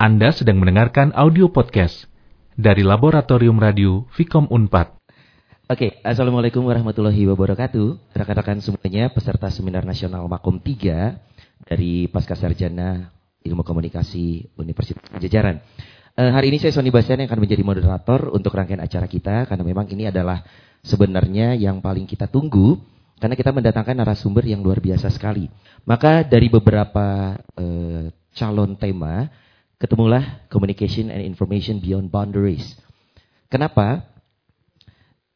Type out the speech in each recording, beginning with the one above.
Anda sedang mendengarkan audio podcast dari Laboratorium Radio Vicom Unpad. Oke, Assalamualaikum warahmatullahi wabarakatuh. Rekan-rekan semuanya, peserta seminar nasional Makom 3 dari Pasca Sarjana Ilmu Komunikasi Universitas Pajajaran. Uh, hari ini saya Sony Bastian yang akan menjadi moderator untuk rangkaian acara kita karena memang ini adalah sebenarnya yang paling kita tunggu karena kita mendatangkan narasumber yang luar biasa sekali. Maka dari beberapa uh, calon tema ketemulah communication and information beyond boundaries. Kenapa?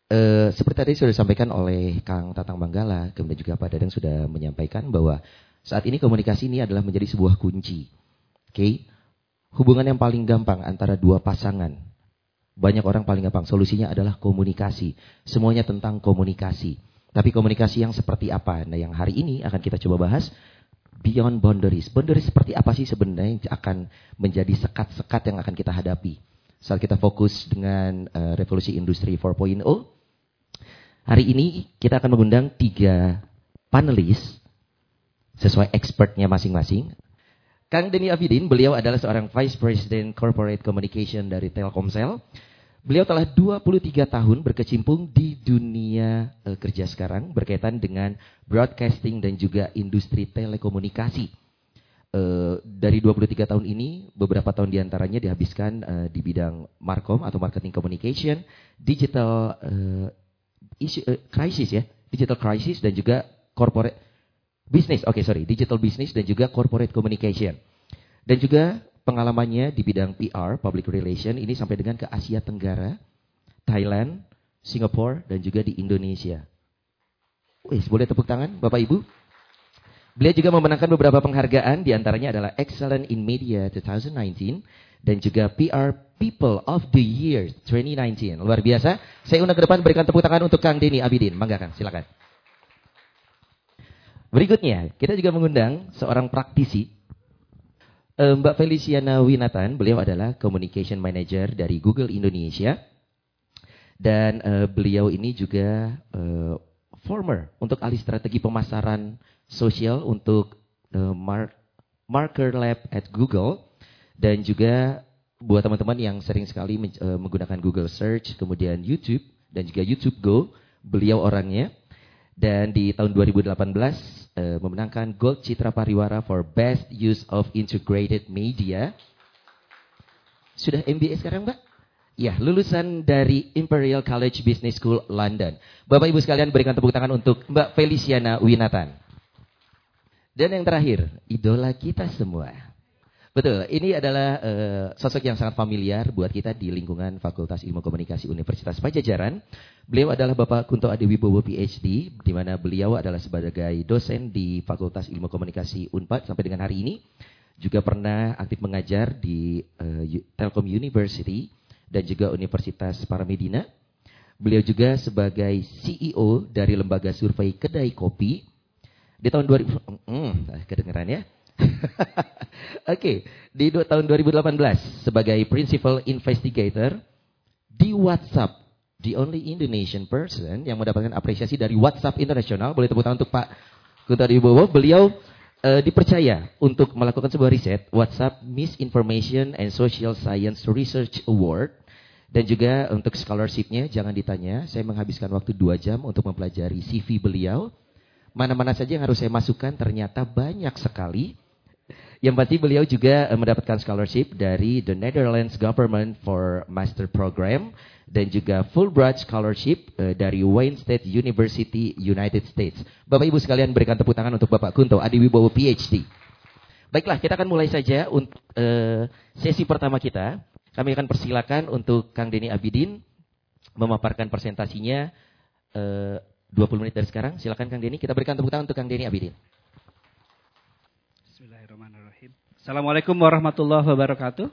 E, seperti tadi sudah disampaikan oleh Kang Tatang Manggala, kemudian juga Pak Dadang sudah menyampaikan bahwa saat ini komunikasi ini adalah menjadi sebuah kunci. Oke, okay? hubungan yang paling gampang antara dua pasangan. Banyak orang paling gampang, solusinya adalah komunikasi. Semuanya tentang komunikasi. Tapi komunikasi yang seperti apa? Nah yang hari ini akan kita coba bahas beyond boundaries. Boundaries seperti apa sih sebenarnya yang akan menjadi sekat-sekat yang akan kita hadapi saat kita fokus dengan uh, revolusi industri 4.0. Hari ini kita akan mengundang tiga panelis sesuai expertnya masing-masing. Kang Denny Abidin, beliau adalah seorang Vice President Corporate Communication dari Telkomsel. Beliau telah 23 tahun berkecimpung di dunia uh, kerja sekarang berkaitan dengan broadcasting dan juga industri telekomunikasi. Uh, dari 23 tahun ini, beberapa tahun di antaranya dihabiskan uh, di bidang markom atau marketing communication, digital uh, issue, uh, crisis ya, digital crisis dan juga corporate business. Oke okay, sorry, digital business dan juga corporate communication. Dan juga pengalamannya di bidang PR, public relation, ini sampai dengan ke Asia Tenggara, Thailand, Singapura, dan juga di Indonesia. Wih, boleh tepuk tangan Bapak Ibu? Beliau juga memenangkan beberapa penghargaan, di antaranya adalah Excellent in Media 2019, dan juga PR People of the Year 2019. Luar biasa. Saya undang ke depan berikan tepuk tangan untuk Kang Denny Abidin. Mangga Kang, silakan. Berikutnya, kita juga mengundang seorang praktisi Mbak Feliciana Winatan, beliau adalah Communication Manager dari Google Indonesia. Dan uh, beliau ini juga uh, former untuk ahli strategi pemasaran sosial untuk uh, Mark, Marker Lab at Google. Dan juga buat teman-teman yang sering sekali uh, menggunakan Google Search, kemudian YouTube, dan juga YouTube Go, beliau orangnya. Dan di tahun 2018 uh, memenangkan Gold Citra Pariwara for Best Use of Integrated Media. Sudah MBA sekarang, Mbak? Ya, lulusan dari Imperial College Business School London. Bapak Ibu sekalian berikan tepuk tangan untuk Mbak Feliciana Winatan. Dan yang terakhir, idola kita semua. Betul, ini adalah uh, sosok yang sangat familiar buat kita di lingkungan Fakultas Ilmu Komunikasi Universitas Pajajaran. Beliau adalah Bapak Kunto Adewibowo PhD, di mana beliau adalah sebagai dosen di Fakultas Ilmu Komunikasi Unpad sampai dengan hari ini. Juga pernah aktif mengajar di uh, Telkom University dan juga Universitas Paramedina. Beliau juga sebagai CEO dari lembaga survei Kedai Kopi di tahun 2000. Hmm, kedengeran ya. Oke, okay. di tahun 2018 sebagai principal investigator di WhatsApp, the only Indonesian person yang mendapatkan apresiasi dari WhatsApp internasional. Boleh tepuk tangan untuk Pak Kunto Wibowo. Beliau uh, dipercaya untuk melakukan sebuah riset WhatsApp Misinformation and Social Science Research Award. Dan juga untuk scholarshipnya jangan ditanya, saya menghabiskan waktu dua jam untuk mempelajari CV beliau. Mana-mana saja yang harus saya masukkan ternyata banyak sekali. Yang pasti beliau juga uh, mendapatkan scholarship dari the Netherlands Government for Master Program dan juga Fulbright Scholarship uh, dari Wayne State University United States. Bapak Ibu sekalian berikan tepuk tangan untuk Bapak Kunto Adiwibowo PhD. Baiklah, kita akan mulai saja untuk uh, sesi pertama kita. Kami akan persilakan untuk Kang Denny Abidin memaparkan presentasinya uh, 20 menit dari sekarang. Silakan Kang Denny, kita berikan tepuk tangan untuk Kang Denny Abidin. Assalamualaikum warahmatullahi wabarakatuh.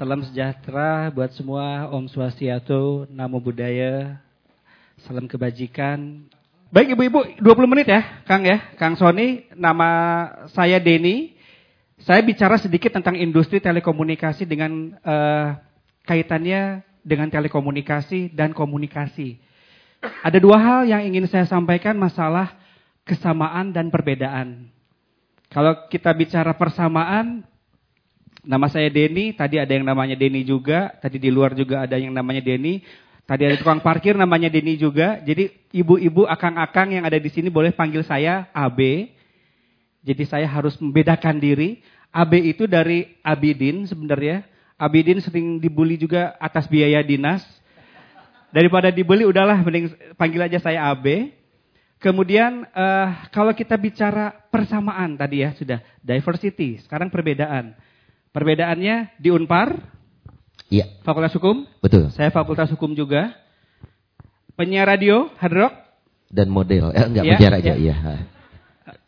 Salam sejahtera buat semua, Om Swastiastu, Namo Buddhaya, salam kebajikan. Baik ibu-ibu, 20 menit ya, Kang ya, Kang Sony. Nama saya Denny. Saya bicara sedikit tentang industri telekomunikasi dengan uh, kaitannya dengan telekomunikasi dan komunikasi. Ada dua hal yang ingin saya sampaikan masalah kesamaan dan perbedaan. Kalau kita bicara persamaan, Nama saya Denny, tadi ada yang namanya Denny juga, tadi di luar juga ada yang namanya Denny. Tadi ada tukang parkir namanya Denny juga. Jadi ibu-ibu akang-akang yang ada di sini boleh panggil saya AB. Jadi saya harus membedakan diri. AB itu dari Abidin sebenarnya. Abidin sering dibully juga atas biaya dinas. Daripada dibully udahlah mending panggil aja saya AB. Kemudian uh, kalau kita bicara persamaan tadi ya sudah diversity, sekarang perbedaan. Perbedaannya di Unpar, Iya. Fakultas Hukum. Betul. Saya Fakultas Hukum juga. Penyiar radio, hard rock. Dan model, eh, enggak Ya, penjara aja, ya. iya.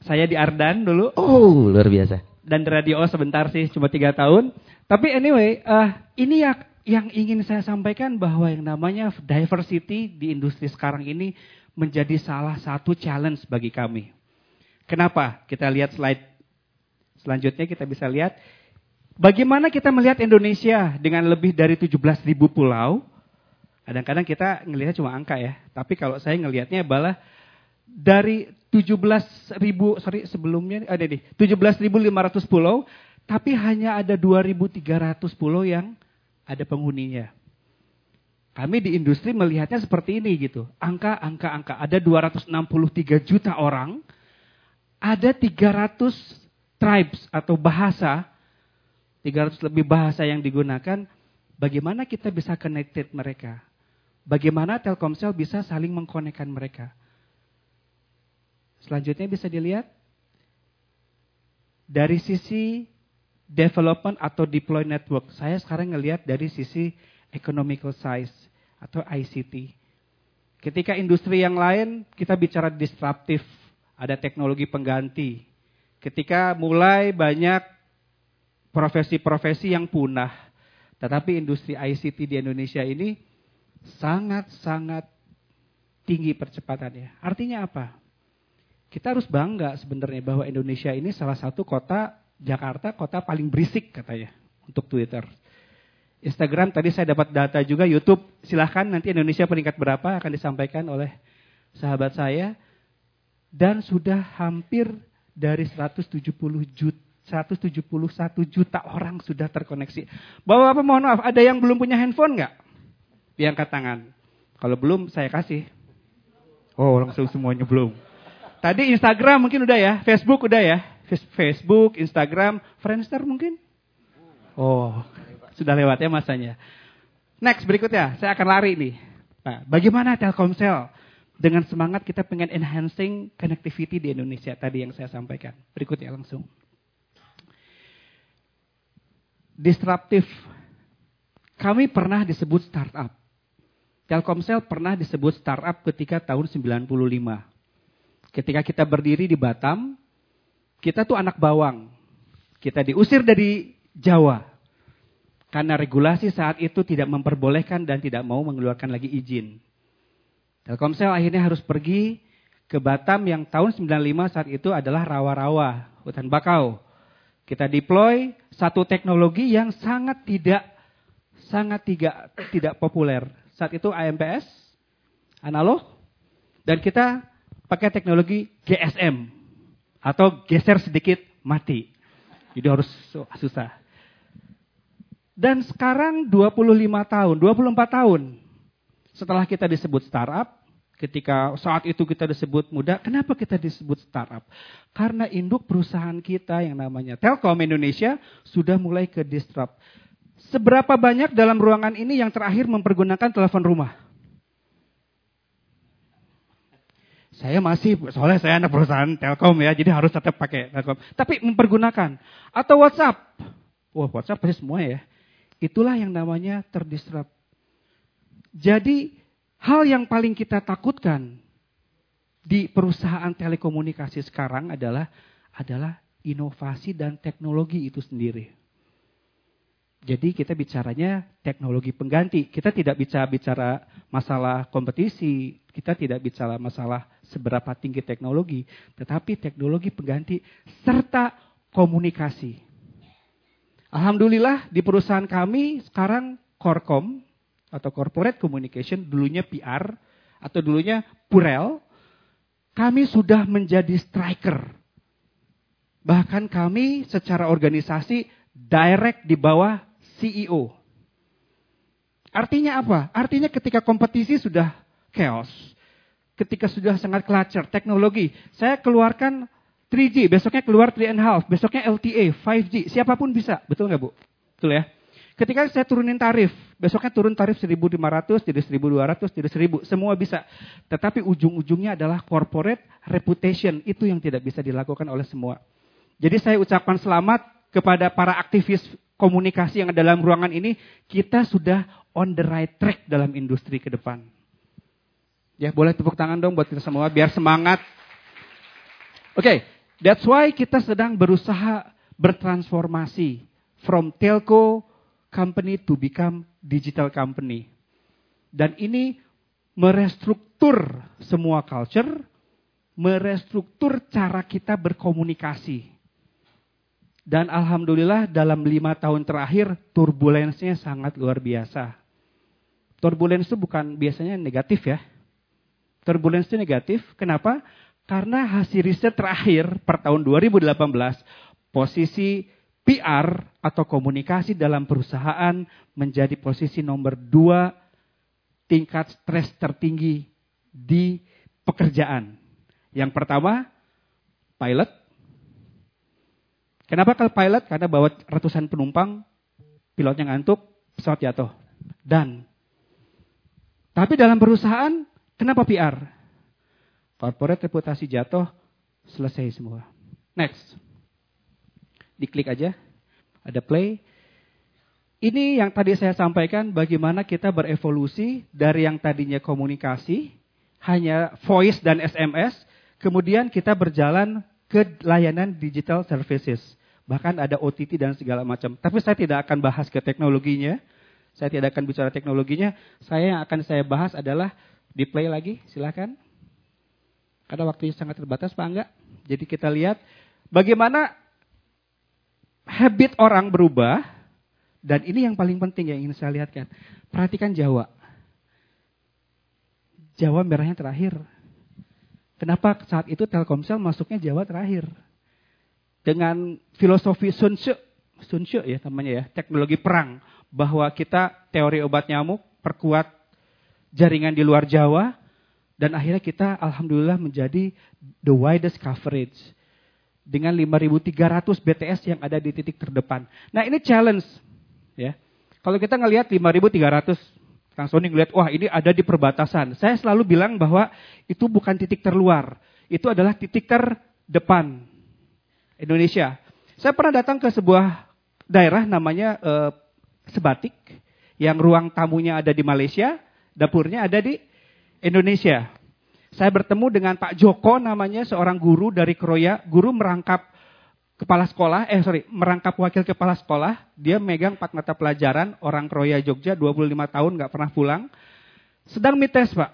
Saya di Ardan dulu. Oh, luar biasa. Dan di radio sebentar sih, cuma tiga tahun. Tapi anyway, eh, ini ya yang ingin saya sampaikan bahwa yang namanya diversity di industri sekarang ini menjadi salah satu challenge bagi kami. Kenapa? Kita lihat slide selanjutnya kita bisa lihat bagaimana kita melihat Indonesia dengan lebih dari 17 ribu pulau. Kadang-kadang kita ngelihatnya cuma angka ya, tapi kalau saya ngelihatnya adalah dari 17 ribu, sorry sebelumnya ada nih, 17.500 pulau, tapi hanya ada 2.300 pulau yang ada penghuninya. Kami di industri melihatnya seperti ini gitu. Angka, angka, angka. Ada 263 juta orang. Ada 300 tribes atau bahasa. 300 lebih bahasa yang digunakan. Bagaimana kita bisa connected mereka? Bagaimana Telkomsel bisa saling mengkonekkan mereka? Selanjutnya bisa dilihat. Dari sisi development atau deploy network. Saya sekarang ngelihat dari sisi economical size atau ICT. Ketika industri yang lain kita bicara disruptif, ada teknologi pengganti. Ketika mulai banyak profesi-profesi yang punah, tetapi industri ICT di Indonesia ini sangat-sangat tinggi percepatannya. Artinya apa? Kita harus bangga sebenarnya bahwa Indonesia ini salah satu kota Jakarta kota paling berisik katanya untuk Twitter. Instagram tadi saya dapat data juga YouTube silahkan nanti Indonesia peringkat berapa akan disampaikan oleh sahabat saya dan sudah hampir dari 170 juta 171 juta orang sudah terkoneksi. Bapak-bapak mohon maaf, ada yang belum punya handphone nggak? Diangkat tangan. Kalau belum saya kasih. Oh langsung semuanya belum. Tadi Instagram mungkin udah ya, Facebook udah ya. Facebook, Instagram, Friendster mungkin? Oh, sudah lewat ya masanya. Next berikutnya, saya akan lari nih. Nah, bagaimana Telkomsel dengan semangat kita pengen enhancing connectivity di Indonesia tadi yang saya sampaikan. Berikutnya langsung. Disruptif. Kami pernah disebut startup. Telkomsel pernah disebut startup ketika tahun 95. Ketika kita berdiri di Batam, kita tuh anak bawang. Kita diusir dari Jawa. Karena regulasi saat itu tidak memperbolehkan dan tidak mau mengeluarkan lagi izin. Telkomsel akhirnya harus pergi ke Batam yang tahun 95 saat itu adalah rawa-rawa, hutan bakau. Kita deploy satu teknologi yang sangat tidak sangat tidak tidak populer. Saat itu AMPS, analog, dan kita pakai teknologi GSM atau geser sedikit mati. Jadi harus susah. Dan sekarang 25 tahun, 24 tahun setelah kita disebut startup, ketika saat itu kita disebut muda, kenapa kita disebut startup? Karena induk perusahaan kita yang namanya Telkom Indonesia sudah mulai ke disrupt. Seberapa banyak dalam ruangan ini yang terakhir mempergunakan telepon rumah? Saya masih, soalnya saya anak perusahaan Telkom ya, jadi harus tetap pakai Telkom. Tapi mempergunakan. Atau WhatsApp. Wah WhatsApp pasti semua ya. Itulah yang namanya terdisrupt. Jadi hal yang paling kita takutkan di perusahaan telekomunikasi sekarang adalah adalah inovasi dan teknologi itu sendiri. Jadi kita bicaranya teknologi pengganti. Kita tidak bicara bicara masalah kompetisi, kita tidak bicara masalah seberapa tinggi teknologi, tetapi teknologi pengganti serta komunikasi. Alhamdulillah di perusahaan kami sekarang Korkom atau Corporate Communication, dulunya PR atau dulunya Purel, kami sudah menjadi striker. Bahkan kami secara organisasi direct di bawah CEO. Artinya apa? Artinya ketika kompetisi sudah chaos, ketika sudah sangat cluster teknologi, saya keluarkan 3G, besoknya keluar 3.5, besoknya LTE, 5G, siapa pun bisa, betul nggak Bu? Betul ya? Ketika saya turunin tarif, besoknya turun tarif 1.500, jadi 1.200, jadi 1.000, semua bisa. Tetapi ujung-ujungnya adalah corporate reputation, itu yang tidak bisa dilakukan oleh semua. Jadi saya ucapkan selamat kepada para aktivis komunikasi yang ada dalam ruangan ini, kita sudah on the right track dalam industri ke depan. Ya, boleh tepuk tangan dong buat kita semua biar semangat. Oke, okay, that's why kita sedang berusaha bertransformasi from telco company to become digital company. Dan ini merestruktur semua culture, merestruktur cara kita berkomunikasi. Dan alhamdulillah dalam lima tahun terakhir turbulensinya sangat luar biasa. Turbulens bukan biasanya negatif ya. Turbulens negatif. Kenapa? Karena hasil riset terakhir per tahun 2018, posisi PR atau komunikasi dalam perusahaan menjadi posisi nomor dua tingkat stres tertinggi di pekerjaan. Yang pertama, pilot, Kenapa kalau pilot? Karena bawa ratusan penumpang, pilotnya ngantuk, pesawat jatuh. Dan, tapi dalam perusahaan, kenapa PR? Corporate reputasi jatuh, selesai semua. Next. Diklik aja, ada play. Ini yang tadi saya sampaikan bagaimana kita berevolusi dari yang tadinya komunikasi, hanya voice dan SMS, kemudian kita berjalan ke layanan digital services. Bahkan ada OTT dan segala macam. Tapi saya tidak akan bahas ke teknologinya. Saya tidak akan bicara teknologinya. Saya yang akan saya bahas adalah di play lagi, silakan. Karena waktunya sangat terbatas, Pak Enggak. Jadi kita lihat bagaimana habit orang berubah. Dan ini yang paling penting yang ingin saya lihatkan. Perhatikan Jawa. Jawa merahnya terakhir. Kenapa saat itu Telkomsel masuknya Jawa terakhir? Dengan filosofi Sun Tzu, Sun Tzu ya namanya ya, teknologi perang. Bahwa kita teori obat nyamuk, perkuat jaringan di luar Jawa, dan akhirnya kita alhamdulillah menjadi the widest coverage. Dengan 5.300 BTS yang ada di titik terdepan. Nah ini challenge. ya. Kalau kita ngelihat 5.300 Kang Sony ngeliat, wah ini ada di perbatasan. Saya selalu bilang bahwa itu bukan titik terluar. Itu adalah titik terdepan Indonesia. Saya pernah datang ke sebuah daerah namanya eh, Sebatik. Yang ruang tamunya ada di Malaysia, dapurnya ada di Indonesia. Saya bertemu dengan Pak Joko namanya seorang guru dari Kroya. Guru merangkap kepala sekolah, eh sorry, merangkap wakil kepala sekolah, dia megang empat mata pelajaran, orang Kroya Jogja, 25 tahun nggak pernah pulang. Sedang mites Pak.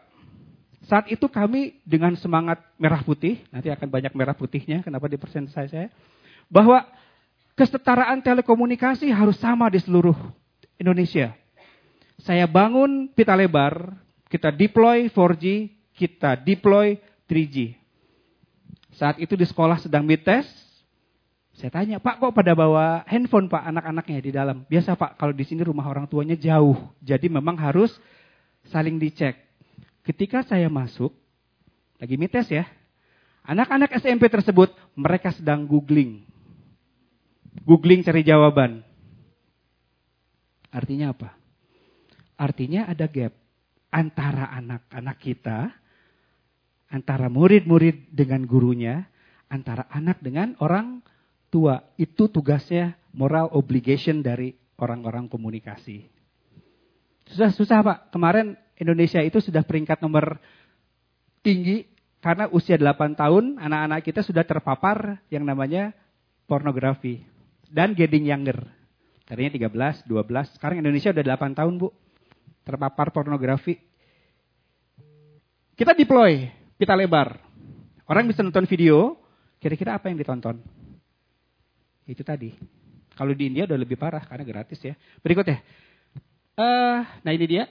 Saat itu kami dengan semangat merah putih, nanti akan banyak merah putihnya, kenapa di persen saya, saya bahwa kesetaraan telekomunikasi harus sama di seluruh Indonesia. Saya bangun pita lebar, kita deploy 4G, kita deploy 3G. Saat itu di sekolah sedang mites, saya tanya, Pak kok pada bawa handphone Pak anak-anaknya di dalam? Biasa Pak, kalau di sini rumah orang tuanya jauh. Jadi memang harus saling dicek. Ketika saya masuk, lagi mites ya, anak-anak SMP tersebut mereka sedang googling. Googling cari jawaban. Artinya apa? Artinya ada gap antara anak-anak kita, antara murid-murid dengan gurunya, antara anak dengan orang tua. Itu tugasnya moral obligation dari orang-orang komunikasi. Susah-susah Pak. Kemarin Indonesia itu sudah peringkat nomor tinggi karena usia 8 tahun anak-anak kita sudah terpapar yang namanya pornografi dan getting younger. Tadinya 13, 12, sekarang Indonesia udah 8 tahun, Bu. Terpapar pornografi. Kita deploy pita lebar. Orang bisa nonton video, kira-kira apa yang ditonton? Itu tadi. Kalau di India udah lebih parah karena gratis ya. Berikutnya. Uh, nah ini dia.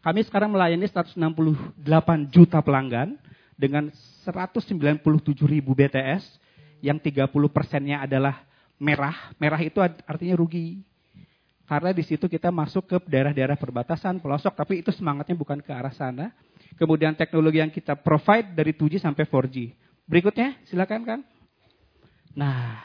Kami sekarang melayani 168 juta pelanggan dengan 197 ribu BTS yang 30 persennya adalah merah. Merah itu artinya rugi. Karena di situ kita masuk ke daerah-daerah perbatasan, pelosok, tapi itu semangatnya bukan ke arah sana. Kemudian teknologi yang kita provide dari 2G sampai 4G. Berikutnya, silakan kan. Nah,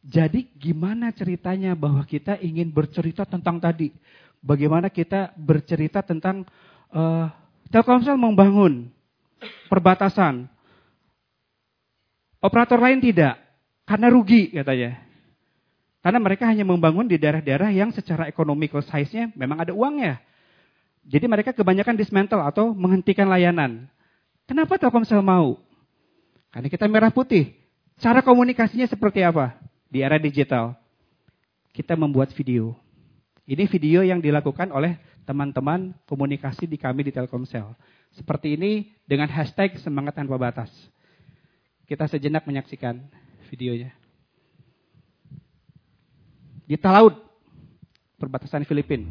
jadi gimana ceritanya bahwa kita ingin bercerita tentang tadi? Bagaimana kita bercerita tentang uh, Telkomsel membangun perbatasan. Operator lain tidak, karena rugi katanya. Karena mereka hanya membangun di daerah-daerah yang secara economical size-nya memang ada uangnya. Jadi mereka kebanyakan dismantle atau menghentikan layanan. Kenapa Telkomsel mau? Karena kita merah putih. Cara komunikasinya seperti apa? Di era digital. Kita membuat video. Ini video yang dilakukan oleh teman-teman komunikasi di kami di Telkomsel. Seperti ini dengan hashtag semangat tanpa batas. Kita sejenak menyaksikan videonya di Talaud, perbatasan Filipina.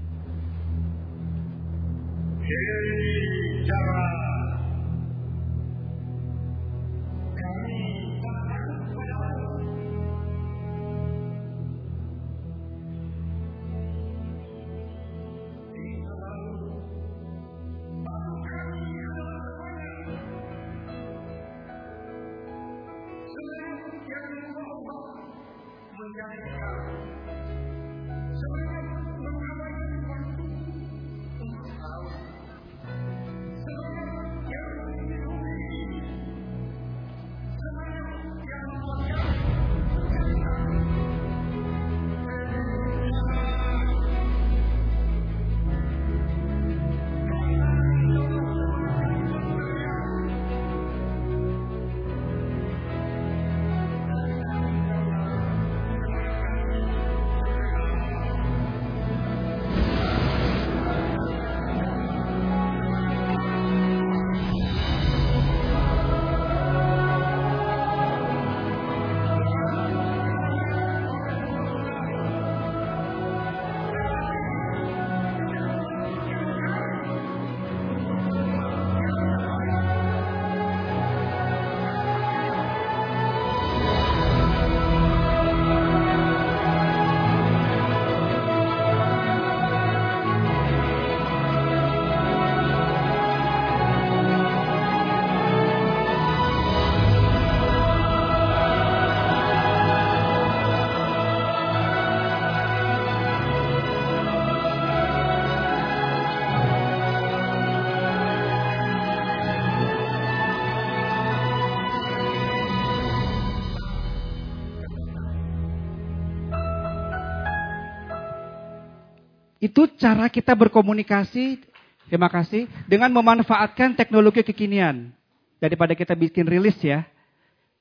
Itu cara kita berkomunikasi, terima kasih, dengan memanfaatkan teknologi kekinian. Daripada kita bikin rilis ya.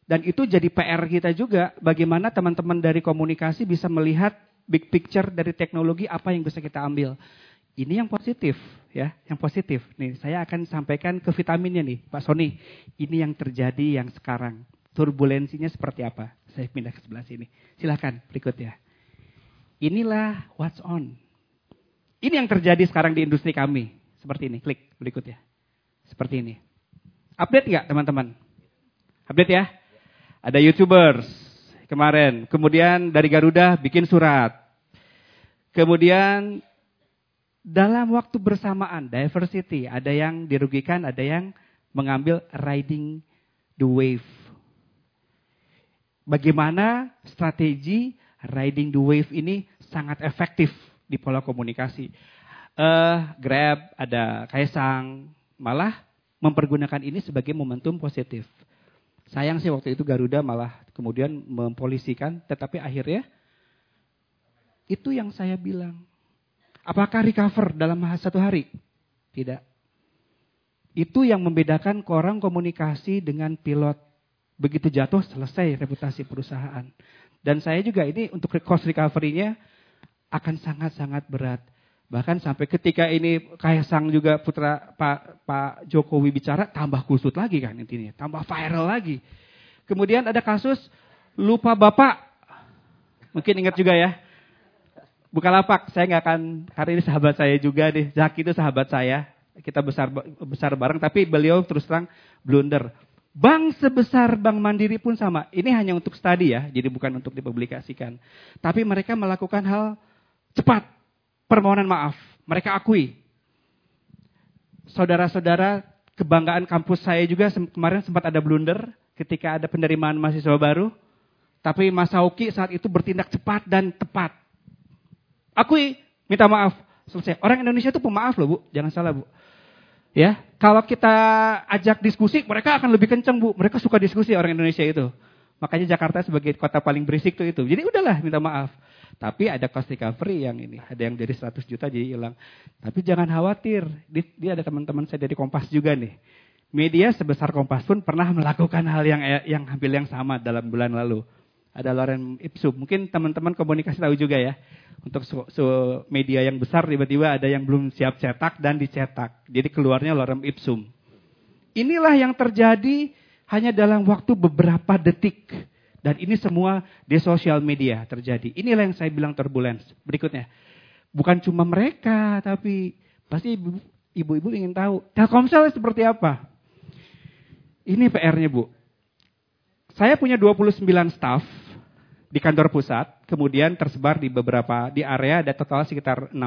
Dan itu jadi PR kita juga, bagaimana teman-teman dari komunikasi bisa melihat big picture dari teknologi apa yang bisa kita ambil. Ini yang positif ya, yang positif. Nih, saya akan sampaikan ke vitaminnya nih, Pak Sony. Ini yang terjadi yang sekarang. Turbulensinya seperti apa? Saya pindah ke sebelah sini. Silahkan berikut ya. Inilah what's on. Ini yang terjadi sekarang di industri kami. Seperti ini, klik berikutnya. Seperti ini. Update nggak teman-teman? Update ya? Ada YouTubers kemarin. Kemudian dari Garuda bikin surat. Kemudian dalam waktu bersamaan, diversity. Ada yang dirugikan, ada yang mengambil riding the wave. Bagaimana strategi riding the wave ini sangat efektif di pola komunikasi. Uh, Grab, ada Kaisang, malah mempergunakan ini sebagai momentum positif. Sayang sih waktu itu Garuda malah kemudian mempolisikan, tetapi akhirnya itu yang saya bilang. Apakah recover dalam satu hari? Tidak. Itu yang membedakan orang komunikasi dengan pilot. Begitu jatuh selesai reputasi perusahaan. Dan saya juga ini untuk cost recovery-nya akan sangat-sangat berat. Bahkan sampai ketika ini Kaisang juga putra Pak, Pak Jokowi bicara, tambah kusut lagi kan intinya. Tambah viral lagi. Kemudian ada kasus lupa bapak. Mungkin ingat juga ya. Bukalapak, saya nggak akan, karena ini sahabat saya juga deh. Zaki itu sahabat saya. Kita besar besar bareng, tapi beliau terus terang blunder. Bank sebesar Bank Mandiri pun sama. Ini hanya untuk studi ya, jadi bukan untuk dipublikasikan. Tapi mereka melakukan hal cepat. Permohonan maaf. Mereka akui. Saudara-saudara, kebanggaan kampus saya juga kemarin sempat ada blunder ketika ada penerimaan mahasiswa baru. Tapi Mas Sauki saat itu bertindak cepat dan tepat. Akui, minta maaf. Selesai. Orang Indonesia itu pemaaf loh Bu, jangan salah Bu. Ya, kalau kita ajak diskusi, mereka akan lebih kenceng bu. Mereka suka diskusi orang Indonesia itu. Makanya Jakarta sebagai kota paling berisik tuh itu. Jadi udahlah minta maaf. Tapi ada cost recovery yang ini. Ada yang dari 100 juta jadi hilang. Tapi jangan khawatir. Dia ada teman-teman saya dari Kompas juga nih. Media sebesar Kompas pun pernah melakukan hal yang yang hampir yang sama dalam bulan lalu. Ada Loren Ipsum. Mungkin teman-teman komunikasi tahu juga ya untuk so, so media yang besar tiba-tiba ada yang belum siap cetak dan dicetak. Jadi keluarnya lorem ipsum. Inilah yang terjadi hanya dalam waktu beberapa detik. Dan ini semua di sosial media terjadi. Inilah yang saya bilang turbulence. Berikutnya. Bukan cuma mereka, tapi pasti ibu-ibu ingin tahu. Telkomsel seperti apa? Ini PR-nya Bu. Saya punya 29 staff di kantor pusat, kemudian tersebar di beberapa di area ada total sekitar 60.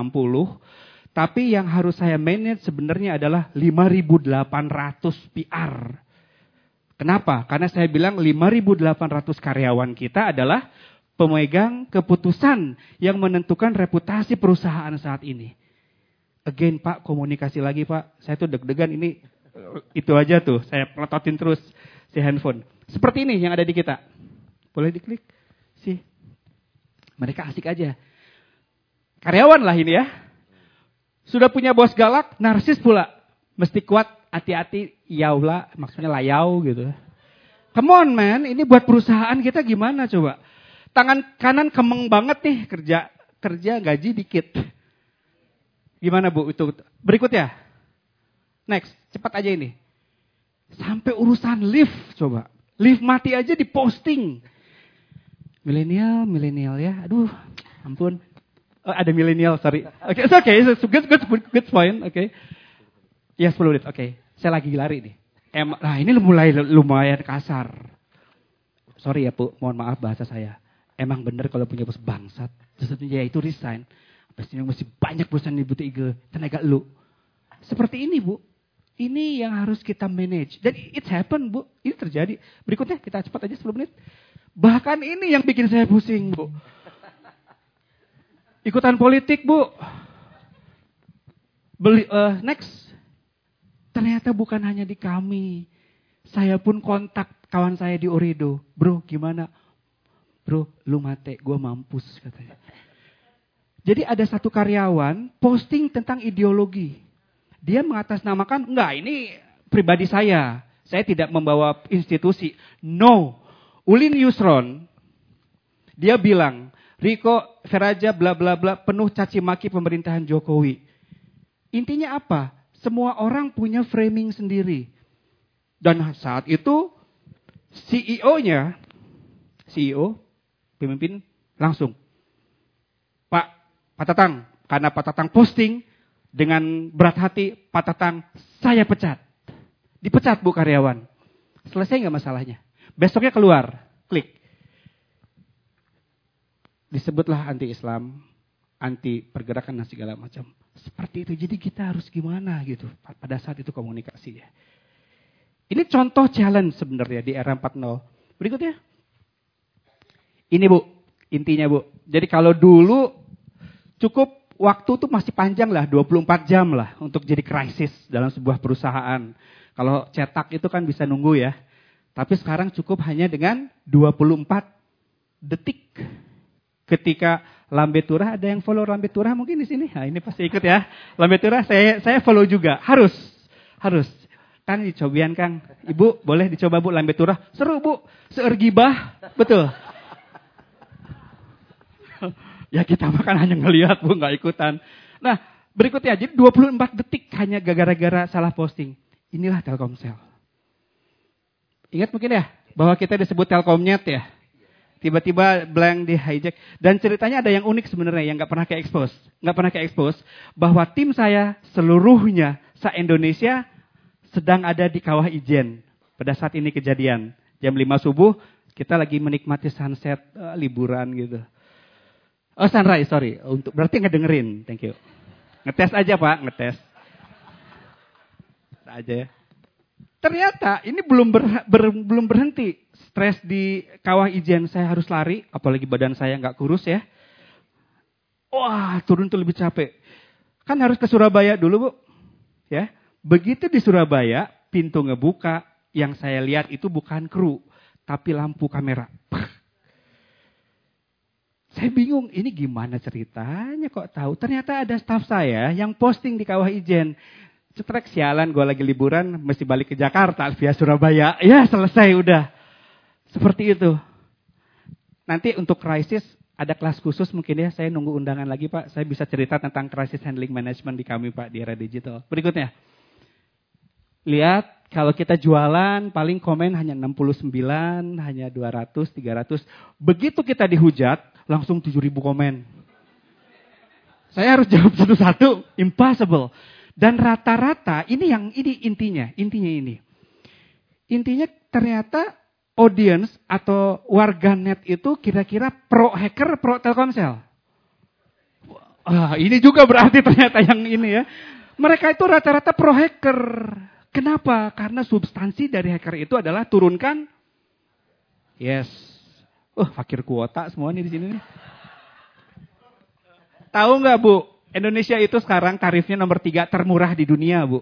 Tapi yang harus saya manage sebenarnya adalah 5.800 PR. Kenapa? Karena saya bilang 5.800 karyawan kita adalah pemegang keputusan yang menentukan reputasi perusahaan saat ini. Again Pak, komunikasi lagi Pak. Saya tuh deg-degan ini itu aja tuh. Saya pelototin terus si handphone. Seperti ini yang ada di kita. Boleh diklik? sih? Mereka asik aja. Karyawan lah ini ya. Sudah punya bos galak, narsis pula. Mesti kuat, hati-hati, yaula, maksudnya layau gitu. Come on man, ini buat perusahaan kita gimana coba? Tangan kanan kemeng banget nih kerja kerja gaji dikit. Gimana Bu itu? Berikutnya. Next, cepat aja ini. Sampai urusan lift coba. Lift mati aja diposting. Milenial, milenial ya. Aduh, ampun. Oh, ada milenial, sorry. Oke, okay, it's okay. It's good, good, good point. Oke. Okay. Ya, 10 menit. Oke. Okay. Saya lagi lari nih. Em, nah, ini mulai lumayan kasar. Sorry ya, Bu. Mohon maaf bahasa saya. Emang bener kalau punya bos bangsat. Sesuatunya itu resign. Pastinya masih banyak perusahaan di butik IG. Tenaga lu. Seperti ini, Bu. Ini yang harus kita manage. Dan it happen, Bu. Ini terjadi. Berikutnya, kita cepat aja 10 menit. Bahkan ini yang bikin saya pusing, Bu. Ikutan politik, Bu. Beli, uh, next. Ternyata bukan hanya di kami. Saya pun kontak kawan saya di Orido. Bro, gimana? Bro, lu mate, gue mampus katanya. Jadi ada satu karyawan posting tentang ideologi. Dia mengatasnamakan, enggak ini pribadi saya. Saya tidak membawa institusi. No, Ulin Yusron, dia bilang, Riko Feraja bla bla bla penuh caci maki pemerintahan Jokowi. Intinya apa? Semua orang punya framing sendiri. Dan saat itu CEO-nya, CEO, pemimpin langsung. Pak, Pak Tatang, karena Pak Tatang posting dengan berat hati, Pak Tatang, saya pecat. Dipecat bu karyawan. Selesai nggak masalahnya? Besoknya keluar, klik. Disebutlah anti-Islam, anti pergerakan dan segala macam. Seperti itu. Jadi kita harus gimana gitu pada saat itu komunikasi ya. Ini contoh challenge sebenarnya di era 4.0. Berikutnya. Ini Bu, intinya Bu. Jadi kalau dulu cukup waktu tuh masih panjang lah, 24 jam lah untuk jadi krisis dalam sebuah perusahaan. Kalau cetak itu kan bisa nunggu ya. Tapi sekarang cukup hanya dengan 24 detik. Ketika Lambe Turah, ada yang follow Lambe Turah mungkin di sini? Nah, ini pasti ikut ya. Lambe Turah saya saya follow juga. Harus. Harus. Kan dicobian Kang. Ibu boleh dicoba Bu Lambe Turah. Seru Bu. Seergibah. Betul. ya kita makan hanya ngelihat Bu, nggak ikutan. Nah, berikutnya. Jadi 24 detik hanya gara-gara salah posting. Inilah Telkomsel. Ingat mungkin ya, bahwa kita disebut Telkomnet ya. Tiba-tiba blank di hijack. Dan ceritanya ada yang unik sebenarnya yang nggak pernah ke expose. Nggak pernah ke expose. Bahwa tim saya seluruhnya se-Indonesia sedang ada di kawah Ijen. pada saat ini kejadian. Jam 5 subuh, kita lagi menikmati sunset, uh, liburan gitu. Oh sunrise, sorry. Untuk Berarti ngedengerin, thank you. Ngetes aja Pak, ngetes. Aja ya. Ternyata ini belum ber, ber, belum berhenti. Stres di kawah ijen saya harus lari, apalagi badan saya nggak kurus ya. Wah, turun tuh lebih capek. Kan harus ke Surabaya dulu, Bu. Ya. Begitu di Surabaya, pintu ngebuka, yang saya lihat itu bukan kru, tapi lampu kamera. Saya bingung, ini gimana ceritanya kok tahu? Ternyata ada staff saya yang posting di kawah ijen. Cetrek sialan, gue lagi liburan, mesti balik ke Jakarta via Surabaya. Ya selesai udah. Seperti itu. Nanti untuk krisis ada kelas khusus mungkin ya, saya nunggu undangan lagi Pak. Saya bisa cerita tentang crisis handling management di kami Pak, di era digital. Berikutnya. Lihat, kalau kita jualan paling komen hanya 69, hanya 200, 300. Begitu kita dihujat, langsung 7000 komen. Saya harus jawab satu-satu, impossible. Dan rata-rata ini yang ini intinya, intinya ini. Intinya ternyata audience atau warga net itu kira-kira pro hacker, pro Telkomsel. Ah, ini juga berarti ternyata yang ini ya. Mereka itu rata-rata pro hacker. Kenapa? Karena substansi dari hacker itu adalah turunkan yes. Oh, fakir kuota semua nih di sini. Tahu nggak Bu? Indonesia itu sekarang tarifnya nomor tiga termurah di dunia, Bu.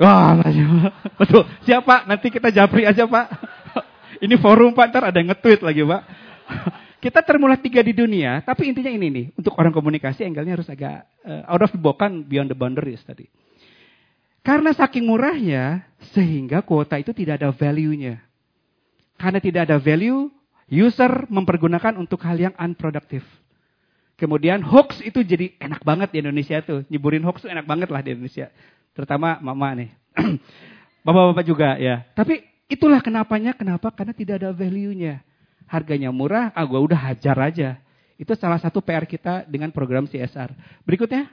Wah, betul. Siapa? Nanti kita japri aja, Pak. Ini forum, Pak. Ntar ada nge-tweet lagi, Pak. Kita termurah tiga di dunia, tapi intinya ini nih. Untuk orang komunikasi, angle-nya harus agak uh, out of the box, kan beyond the boundaries tadi. Karena saking murahnya, sehingga kuota itu tidak ada value-nya. Karena tidak ada value, user mempergunakan untuk hal yang unproductive. Kemudian hoax itu jadi enak banget di Indonesia tuh. Nyeburin hoax itu enak banget lah di Indonesia. Terutama mama nih. Bapak-bapak juga ya. Tapi itulah kenapanya, kenapa? Karena tidak ada value-nya. Harganya murah, ah gua udah hajar aja. Itu salah satu PR kita dengan program CSR. Berikutnya.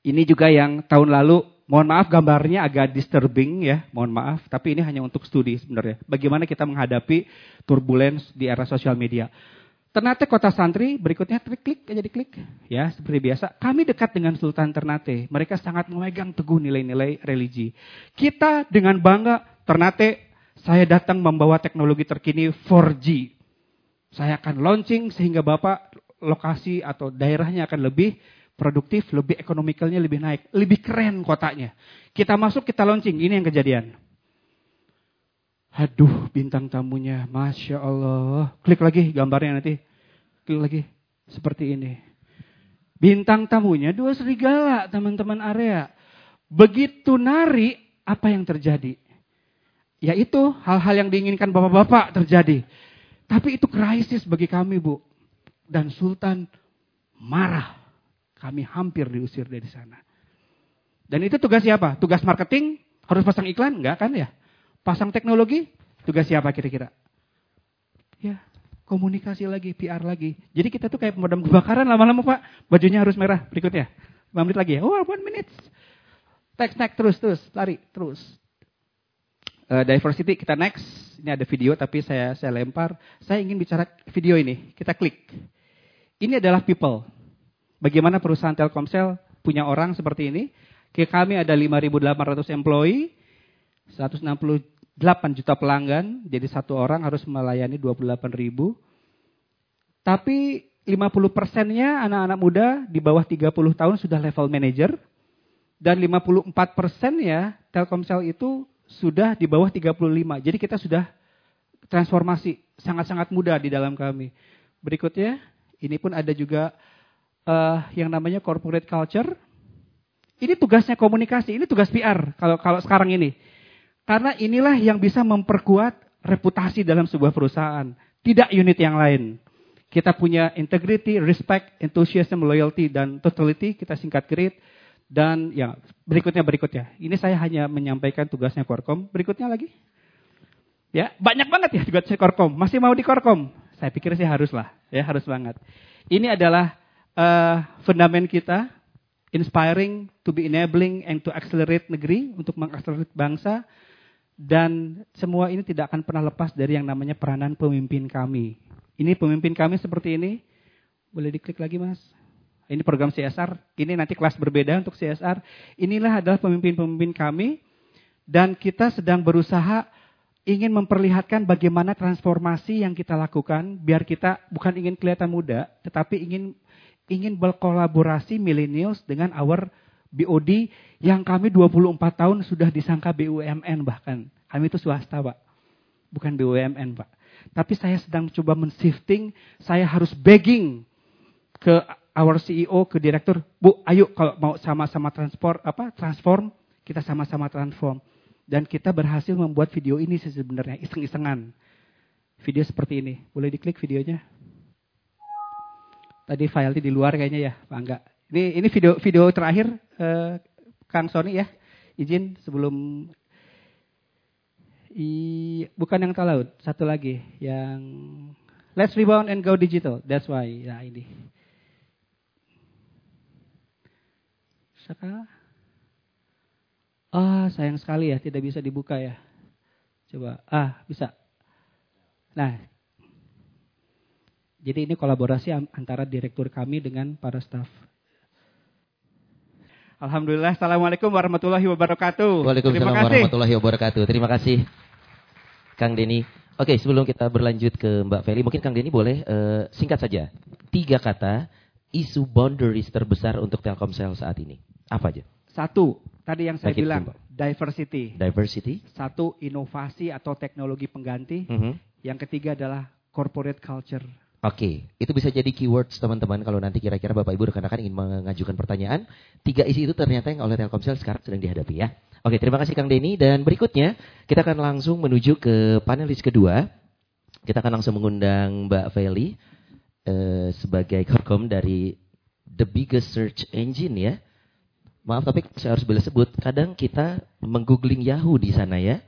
Ini juga yang tahun lalu, mohon maaf gambarnya agak disturbing ya, mohon maaf. Tapi ini hanya untuk studi sebenarnya. Bagaimana kita menghadapi turbulence di era sosial media. Ternate Kota Santri, berikutnya klik klik aja diklik. Ya, seperti biasa. Kami dekat dengan Sultan Ternate. Mereka sangat memegang teguh nilai-nilai religi. Kita dengan bangga, Ternate, saya datang membawa teknologi terkini 4G. Saya akan launching sehingga Bapak lokasi atau daerahnya akan lebih produktif, lebih ekonomikalnya lebih naik, lebih keren kotanya. Kita masuk, kita launching, ini yang kejadian. Aduh, bintang tamunya, Masya Allah. Klik lagi gambarnya nanti. Klik lagi. Seperti ini. Bintang tamunya dua serigala, teman-teman area. Begitu nari, apa yang terjadi? Yaitu hal-hal yang diinginkan bapak-bapak terjadi. Tapi itu krisis bagi kami, Bu. Dan Sultan marah. Kami hampir diusir dari sana. Dan itu tugas siapa? Tugas marketing? Harus pasang iklan? Enggak kan ya? Pasang teknologi, tugas siapa kira-kira? Ya, komunikasi lagi, PR lagi. Jadi kita tuh kayak pemadam kebakaran lama-lama Pak. Bajunya harus merah. Berikutnya. 5 menit lagi ya. Oh, one minute. Text, next, terus, terus. Lari, terus. Uh, diversity, kita next. Ini ada video tapi saya saya lempar. Saya ingin bicara video ini. Kita klik. Ini adalah people. Bagaimana perusahaan Telkomsel punya orang seperti ini. Kami ada 5.800 employee, 168 juta pelanggan, jadi satu orang harus melayani 28 ribu. Tapi 50 persennya anak-anak muda di bawah 30 tahun sudah level manager. Dan 54 persennya Telkomsel itu sudah di bawah 35. Jadi kita sudah transformasi sangat-sangat mudah di dalam kami. Berikutnya, ini pun ada juga uh, yang namanya corporate culture. Ini tugasnya komunikasi, ini tugas PR kalau kalau sekarang ini. Karena inilah yang bisa memperkuat reputasi dalam sebuah perusahaan. Tidak unit yang lain. Kita punya integrity, respect, enthusiasm, loyalty, dan totality. Kita singkat grid. Dan ya berikutnya berikutnya. Ini saya hanya menyampaikan tugasnya Korkom. Berikutnya lagi. Ya banyak banget ya tugasnya Korkom. Masih mau di Korkom? Saya pikir sih harus lah. Ya harus banget. Ini adalah uh, fundament kita. inspiring, to be enabling, and to accelerate negeri, untuk mengakselerate bangsa. Dan semua ini tidak akan pernah lepas dari yang namanya peranan pemimpin kami. Ini pemimpin kami seperti ini. Boleh diklik lagi mas? Ini program CSR. Ini nanti kelas berbeda untuk CSR. Inilah adalah pemimpin-pemimpin kami. Dan kita sedang berusaha ingin memperlihatkan bagaimana transformasi yang kita lakukan. Biar kita bukan ingin kelihatan muda. Tetapi ingin ingin berkolaborasi millennials dengan our BOD yang kami 24 tahun sudah disangka BUMN bahkan. Kami itu swasta, Pak. Bukan BUMN, Pak. Tapi saya sedang coba men-shifting, saya harus begging ke our CEO, ke direktur, Bu, ayo kalau mau sama-sama transform apa? Transform, kita sama-sama transform. Dan kita berhasil membuat video ini sebenarnya iseng-isengan. Video seperti ini. Boleh diklik videonya? Tadi file di luar kayaknya ya, Pak Angga. Ini ini video video terakhir uh, Kang Sony ya. Izin sebelum i, bukan yang talaut, satu lagi yang Let's rebound and go digital. That's why. Nah ini. Saka. Ah, sayang sekali ya tidak bisa dibuka ya. Coba. Ah, bisa. Nah, jadi ini kolaborasi antara direktur kami dengan para staf. Alhamdulillah. Assalamualaikum warahmatullahi wabarakatuh. Waalaikumsalam warahmatullahi wabarakatuh. Terima kasih, Kang Denny. Oke, sebelum kita berlanjut ke Mbak Feli, mungkin Kang Denny boleh uh, singkat saja. Tiga kata isu boundaries terbesar untuk Telkomsel saat ini. Apa aja? Satu, tadi yang saya Baik bilang, itu, diversity. Diversity. Satu, inovasi atau teknologi pengganti. Mm -hmm. Yang ketiga adalah corporate culture. Oke, itu bisa jadi keywords teman-teman kalau nanti kira-kira Bapak Ibu rekan-rekan ingin mengajukan pertanyaan. Tiga isi itu ternyata yang oleh Telkomsel sekarang sedang dihadapi ya. Oke, terima kasih Kang Denny. Dan berikutnya kita akan langsung menuju ke panelis kedua. Kita akan langsung mengundang Mbak Feli eh, sebagai korkom dari the biggest search engine ya. Maaf tapi saya harus boleh sebut, kadang kita menggoogling Yahoo di sana ya.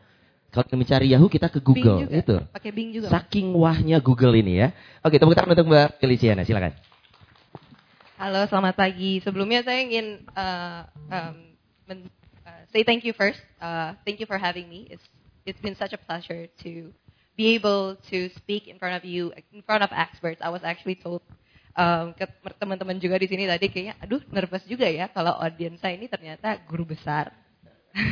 Kalau mencari Yahoo kita ke Google Bing itu. Pakai Bing juga. Saking wahnya Google ini ya. Oke, tepuk tangan untuk Mbak Feliciana, silakan. Halo, selamat pagi. Sebelumnya saya ingin uh, um, uh, say thank you first. Uh, thank you for having me. It's it's been such a pleasure to be able to speak in front of you, in front of experts. I was actually told um, ke teman-teman juga di sini tadi kayaknya, aduh nervous juga ya kalau audiens saya ini ternyata guru besar,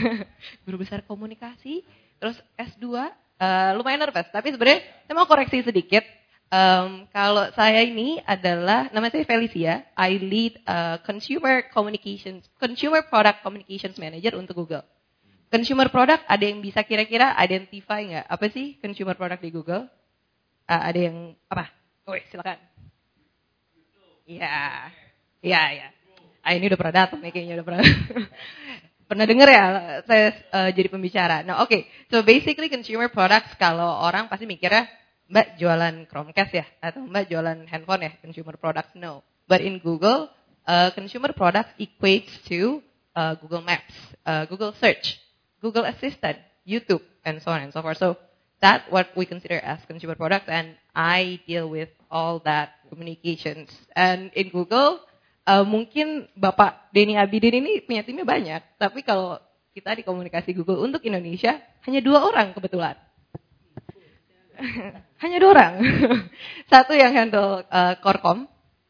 guru besar komunikasi Terus S2 uh, eh, lumayan nervous, tapi sebenarnya saya mau koreksi sedikit. Um, kalau saya ini adalah nama saya Felicia, I lead uh, consumer communications, consumer product communications manager untuk Google. Consumer product ada yang bisa kira-kira identify nggak? Apa sih consumer product di Google? Uh, ada yang apa? Oh, silakan. Iya, iya, iya. Ah, ini udah pernah datang nih kayaknya udah pernah. Pernah dengar ya saya uh, jadi pembicara. Nah, oke. Okay. So basically consumer products kalau orang pasti mikirnya Mbak jualan Chromecast ya atau Mbak jualan handphone ya, consumer products no. But in Google, uh, consumer products equates to uh, Google Maps, uh, Google Search, Google Assistant, YouTube and so on and so forth. So that's what we consider as consumer products and I deal with all that communications. And in Google, uh, mungkin Bapak Denny Abidin ini punya timnya banyak, tapi kalau kita di komunikasi Google untuk Indonesia hanya dua orang kebetulan. hanya dua orang. Satu yang handle uh, Corcom,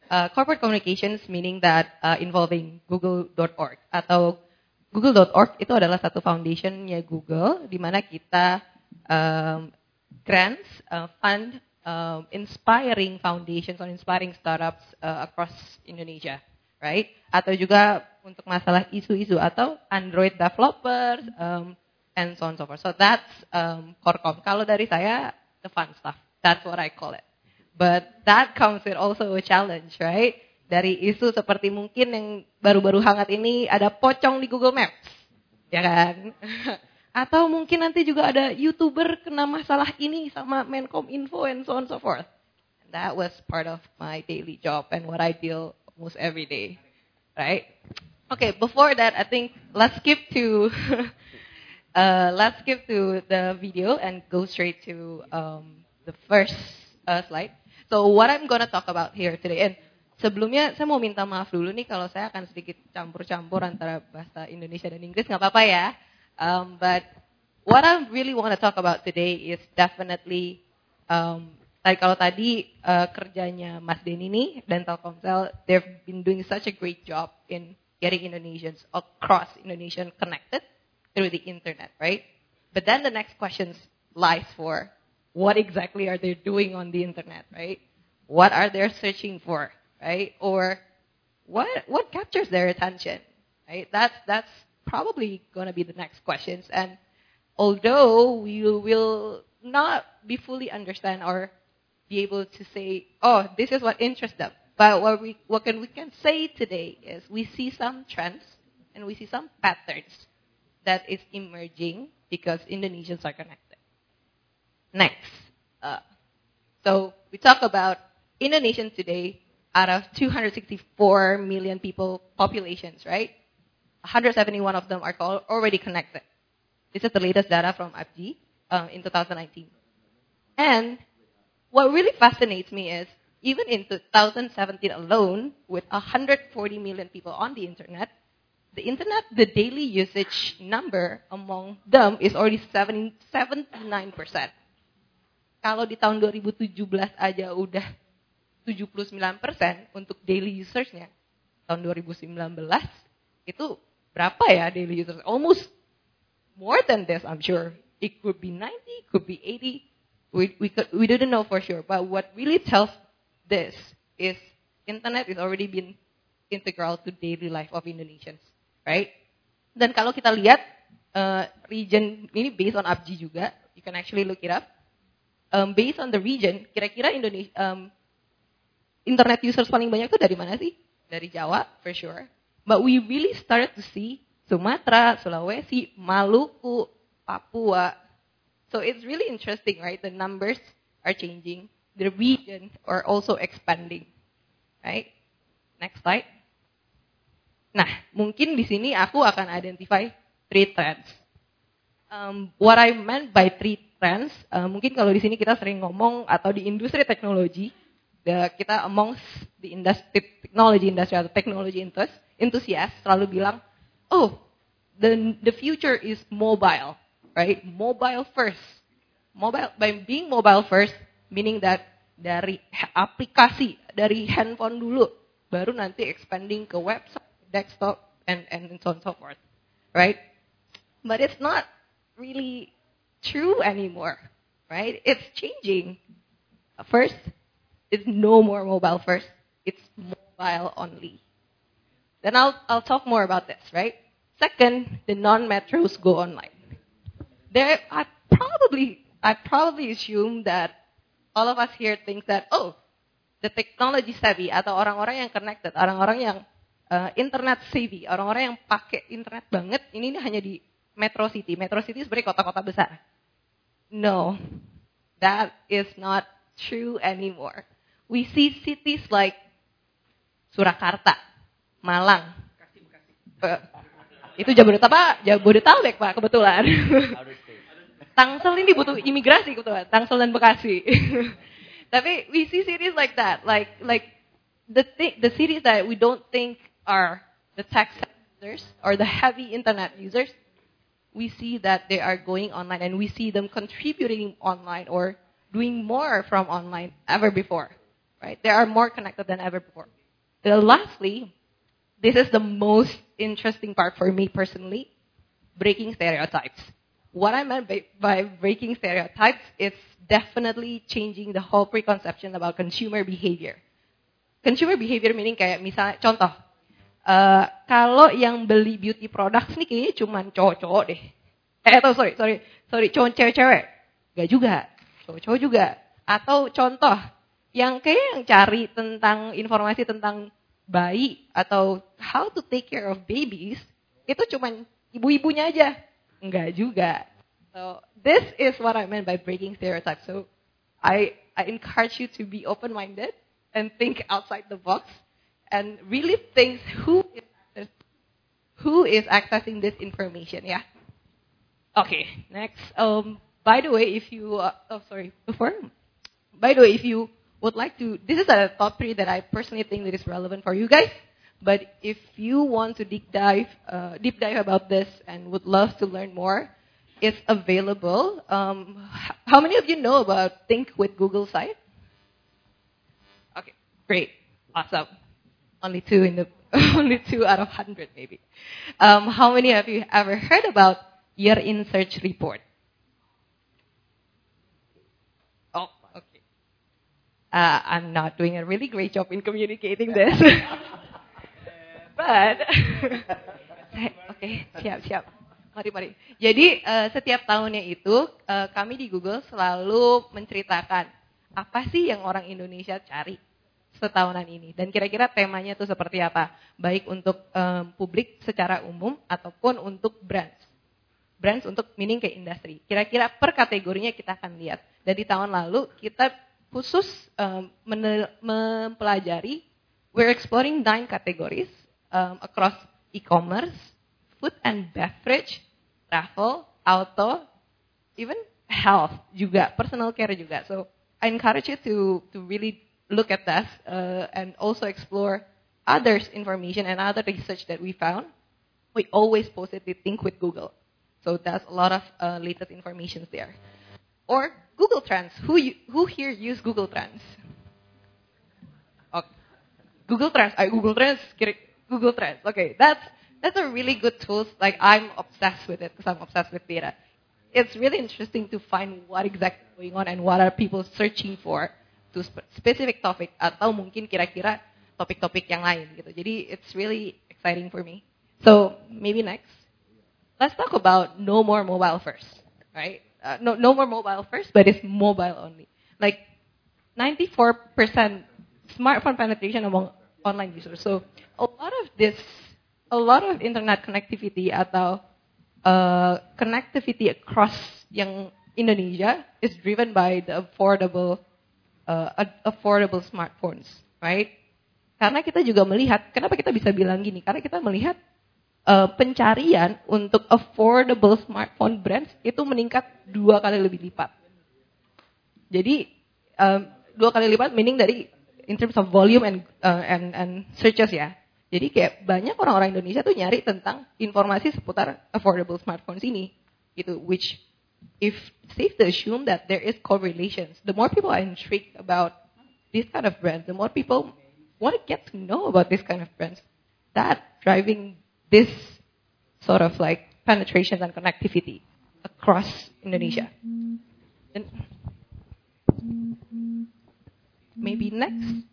uh, corporate communications meaning that uh, involving google.org atau google.org itu adalah satu foundationnya Google di mana kita um, grants, uh, fund um, inspiring foundations or inspiring startups uh, across Indonesia, right? Atau juga untuk masalah isu-isu atau Android developers um, and so on so forth. So that's um, Corcom. Kalau dari saya, the fun stuff. That's what I call it. But that comes with also a challenge, right? Dari isu seperti mungkin yang baru-baru hangat ini ada pocong di Google Maps, ya kan? Atau mungkin nanti juga ada YouTuber kena masalah ini sama Menkom Info and so on so forth. And that was part of my daily job and what I deal almost every day. Right? Okay, before that I think let's skip to uh, let's skip to the video and go straight to um, the first uh, slide. So what I'm to talk about here today and sebelumnya saya mau minta maaf dulu nih kalau saya akan sedikit campur-campur antara bahasa Indonesia dan Inggris, nggak apa-apa ya. Um, but what I really want to talk about today is definitely um, tadi kalau tadi uh, kerjanya Mas Denny nih dan Telkomsel, they've been doing such a great job in getting Indonesians across Indonesian connected through the internet, right? But then the next question lies for what exactly are they doing on the internet, right? What are they searching for, right? Or what what captures their attention, right? That's that's probably going to be the next questions. And although we will not be fully understand or be able to say, oh, this is what interests them. But what we what can we can say today is we see some trends and we see some patterns that is emerging because Indonesians are connected. Next, uh, so we talk about Indonesian today out of 264 million people populations, right? 171 of them are already connected. This is the latest data from APG um, in 2019. And what really fascinates me is even in 2017 alone, with 140 million people on the internet, the internet, the daily usage number among them is already 79%. Kalau di tahun 2017 aja udah 79% untuk daily usersnya, tahun 2019 itu berapa ya daily users? Almost more than this, I'm sure. It could be 90, it could be 80. We, we, could, we didn't know for sure. But what really tells this is internet is already been integral to daily life of Indonesians, right? Dan kalau kita lihat uh, region ini based on ABGI juga, you can actually look it up. Um, based on the region, kira-kira Indonesia um, internet users paling banyak itu dari mana sih? Dari Jawa, for sure. But we really started to see Sumatra, Sulawesi, Maluku, Papua. So it's really interesting, right? The numbers are changing. The region are also expanding. Right? Next slide. Nah, mungkin di sini aku akan identify three trends. Um, what I meant by three trends, uh, mungkin kalau di sini kita sering ngomong atau di industri teknologi, kita amongst the industry, technology industry atau technology enthusiast selalu bilang, oh, the the future is mobile, right? Mobile first. Mobile by being mobile first, meaning that dari aplikasi, dari handphone dulu, baru nanti expanding ke website, desktop, and and so on so forth, right? But it's not really true anymore, right? It's changing. First, it's no more mobile first. It's mobile only. Then I'll I'll talk more about this, right? Second, the non-metros go online. There, I probably, I probably assume that all of us here think that, oh, the technology savvy atau orang-orang yang connected, orang-orang yang uh, internet savvy, orang-orang yang pakai internet banget, ini, ini hanya di metro city. Metro city sebenarnya kota-kota besar. No, that is not true anymore. We see cities like Surakarta, Malang, itu Jabodetabek, Jabodetabek Pak kebetulan. Tangsel ini butuh imigrasi kebetulan, Tangsel dan Bekasi. Tapi we see cities like that, like like the th the cities that we don't think are the tech users or the heavy internet users, we see that they are going online and we see them contributing online or doing more from online ever before. Right? They are more connected than ever before. And lastly, this is the most interesting part for me personally, breaking stereotypes. What I meant by, breaking stereotypes is definitely changing the whole preconception about consumer behavior. Consumer behavior meaning kayak misalnya contoh, uh, kalau yang beli beauty products nih kayaknya cuma cowok-cowok deh. Eh atau sorry sorry sorry cowok cewek-cewek, gak juga, cowok-cowok juga. Atau contoh, yang kayak yang cari tentang informasi tentang bayi atau how to take care of babies itu cuma ibu-ibunya aja. Enggak juga. So this is what I meant by breaking stereotypes. So I I encourage you to be open-minded and think outside the box and really think who is who is accessing this information. Yeah. Okay. Next. Um. By the way, if you uh, oh sorry before. By the way, if you would like to, this is a top three that I personally think that is relevant for you guys. But if you want to deep dive, uh, deep dive about this and would love to learn more, it's available. Um, how many of you know about Think with Google site? Okay, great, awesome. Only two in the, only two out of hundred maybe. Um, how many of you ever heard about Year in Search Report? Uh, I'm not doing a really great job in communicating this. But, oke, okay, siap, siap. Mari, mari. Jadi uh, setiap tahunnya itu uh, kami di Google selalu menceritakan apa sih yang orang Indonesia cari setahunan ini dan kira-kira temanya itu seperti apa, baik untuk um, publik secara umum ataupun untuk brands. Brands untuk meaning ke industri. Kira-kira per kategorinya kita akan lihat. Dan di tahun lalu kita khusus um, mempelajari we're exploring nine categories um, across e-commerce, food and beverage, travel, auto, even health juga, personal care juga. So I encourage you to to really look at that uh, and also explore others information and other research that we found. We always posted the Think with Google. So that's a lot of uh, latest information there. Or Google Trends. Who you, who here use Google Trends? Okay. Google Trends. I Google Trends. Google Trends. Okay, that's that's a really good tool. Like I'm obsessed with it because I'm obsessed with data. It's really interesting to find what exactly going on and what are people searching for to specific topic atau mungkin kira-kira topik-topik yang lain gitu. Jadi it's really exciting for me. So maybe next, let's talk about no more mobile first, right? Uh, no, no more mobile first, but it's mobile only. Like 94% smartphone penetration among online users. So a lot of this, a lot of internet connectivity atau uh, connectivity across yang Indonesia is driven by the affordable, uh, affordable smartphones, right? Karena kita juga melihat, kenapa kita bisa bilang gini? Karena kita melihat uh, pencarian untuk affordable smartphone brands itu meningkat dua kali lebih lipat. Jadi um, dua kali lipat meaning dari in terms of volume and uh, and and searches ya. Jadi kayak banyak orang-orang Indonesia tuh nyari tentang informasi seputar affordable smartphones ini, gitu. Which, if safe to assume that there is correlations, the more people are intrigued about this kind of brands, the more people want to get to know about this kind of brands. That driving this sort of like penetration and connectivity across Indonesia. And maybe next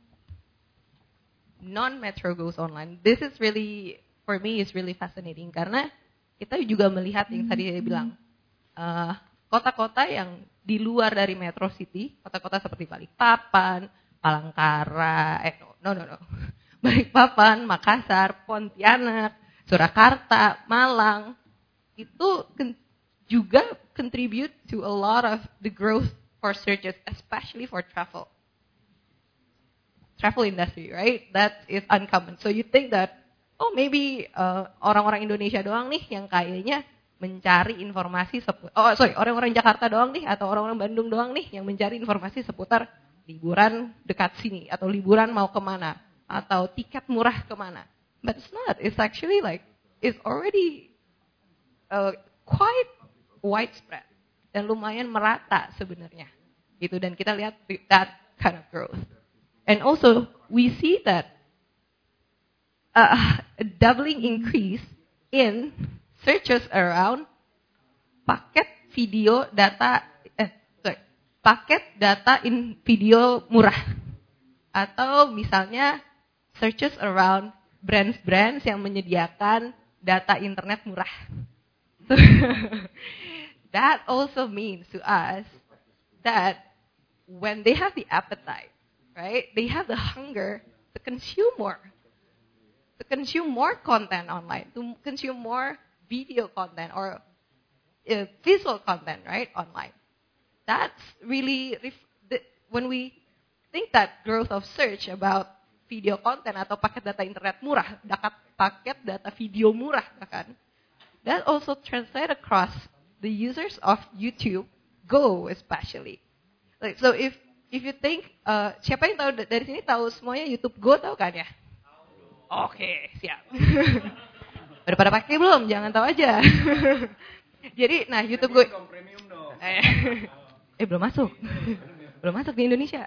non-metro goes online. This is really for me is really fascinating karena kita juga melihat yang tadi saya bilang uh, kota-kota yang di luar dari metro city, kota-kota seperti Balikpapan, Palangkara, eh no no no, Balikpapan, Makassar, Pontianak, Surakarta, Malang itu juga contribute to a lot of the growth for searches, especially for travel travel industry, right? That is uncommon. So you think that, oh maybe uh, orang-orang Indonesia doang nih yang kayaknya mencari informasi seputar, oh sorry, orang-orang Jakarta doang nih atau orang-orang Bandung doang nih yang mencari informasi seputar liburan dekat sini atau liburan mau ke mana atau tiket murah ke mana. But it's not. It's actually like it's already uh, quite widespread dan lumayan merata sebenarnya. Gitu dan kita lihat that kind of growth. And also, we see that uh, a doubling increase in searches around paket video data, eh, sorry, paket data in video murah. Atau misalnya searches around brands-brands yang menyediakan data internet murah. So, that also means to us that when they have the appetite right? They have the hunger to consume more, to consume more content online, to consume more video content or uh, visual content, right, online. That's really when we think that growth of search about video content atau paket data internet murah, dapat paket data video murah bahkan, that also translate across the users of YouTube Go especially. Like so if if you think, uh, siapa yang tahu dari sini tahu semuanya YouTube Go tahu kan ya? Oke, okay, siap. Udah pada pakai belum? Jangan tahu aja. Jadi, nah YouTube Go. Eh, eh belum masuk. Belum masuk di Indonesia.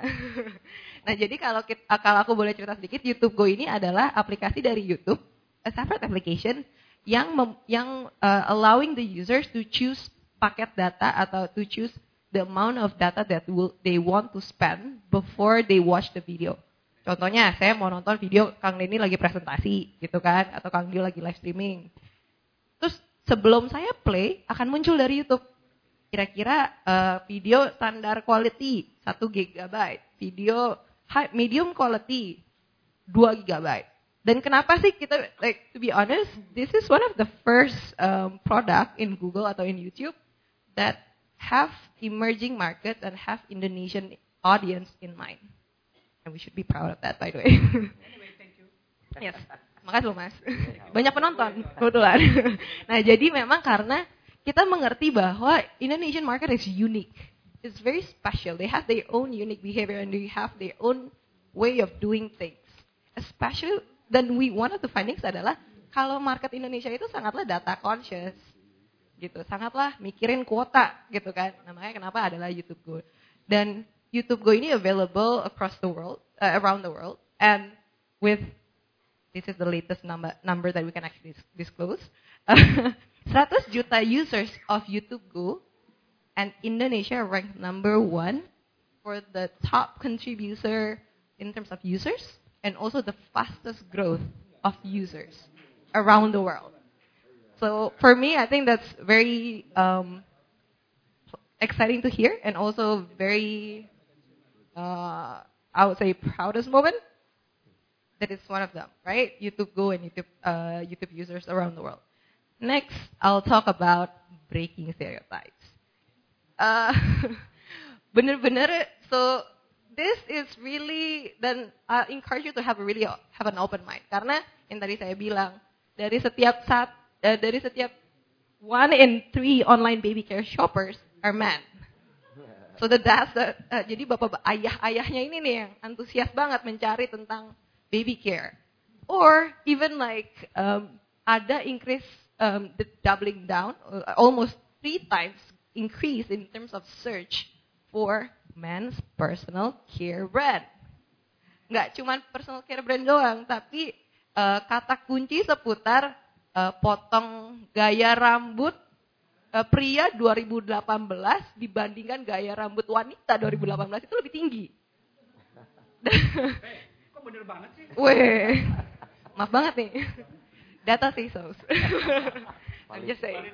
nah, jadi kalau kita, kalau aku boleh cerita sedikit, YouTube Go ini adalah aplikasi dari YouTube, a separate application yang mem, yang uh, allowing the users to choose paket data atau to choose the amount of data that will, they want to spend before they watch the video. Contohnya, saya mau nonton video Kang Denny lagi presentasi, gitu kan, atau Kang Dio lagi live streaming. Terus sebelum saya play, akan muncul dari YouTube kira-kira uh, video standar quality 1 GB, video high, medium quality 2 GB. Dan kenapa sih kita like to be honest, this is one of the first um, product in Google atau in YouTube that have emerging markets and have Indonesian audience in mind. And we should be proud of that by the way. anyway, thank you. Yes. Makasih loh Mas. Banyak penonton kebetulan. nah, jadi memang karena kita mengerti bahwa Indonesian market is unique. It's very special. They have their own unique behavior and they have their own way of doing things. Especially dan we one of the findings adalah kalau market Indonesia itu sangatlah data conscious gitu, sangatlah mikirin kuota gitu kan. Namanya kenapa adalah YouTube Go. Dan YouTube Go ini available across the world, uh, around the world, and with this is the latest number number that we can actually disclose. 100 juta users of YouTube Go and Indonesia ranked number one for the top contributor in terms of users and also the fastest growth of users around the world. So for me, I think that's very um, exciting to hear and also very, uh, I would say, proudest moment that it's one of them, right? YouTube Go and YouTube, uh, YouTube users around the world. Next, I'll talk about breaking stereotypes. Uh, bener-bener, so this is really dan I encourage you to have a really have an open mind karena yang tadi saya bilang dari setiap saat uh, dari setiap one in three online baby care shoppers are men. So the that's the, uh, jadi bapak ayah-ayahnya ini nih yang antusias banget mencari tentang baby care. Or even like um, ada increase um, the doubling down, uh, almost three times increase in terms of search for men's personal care brand. Nggak cuma personal care brand doang, tapi uh, kata kunci seputar uh, potong gaya rambut uh, pria 2018 dibandingkan gaya rambut wanita 2018 itu lebih tinggi. hey, kok bener banget sih? Weh, maaf banget nih. Data say so. I'm just saying.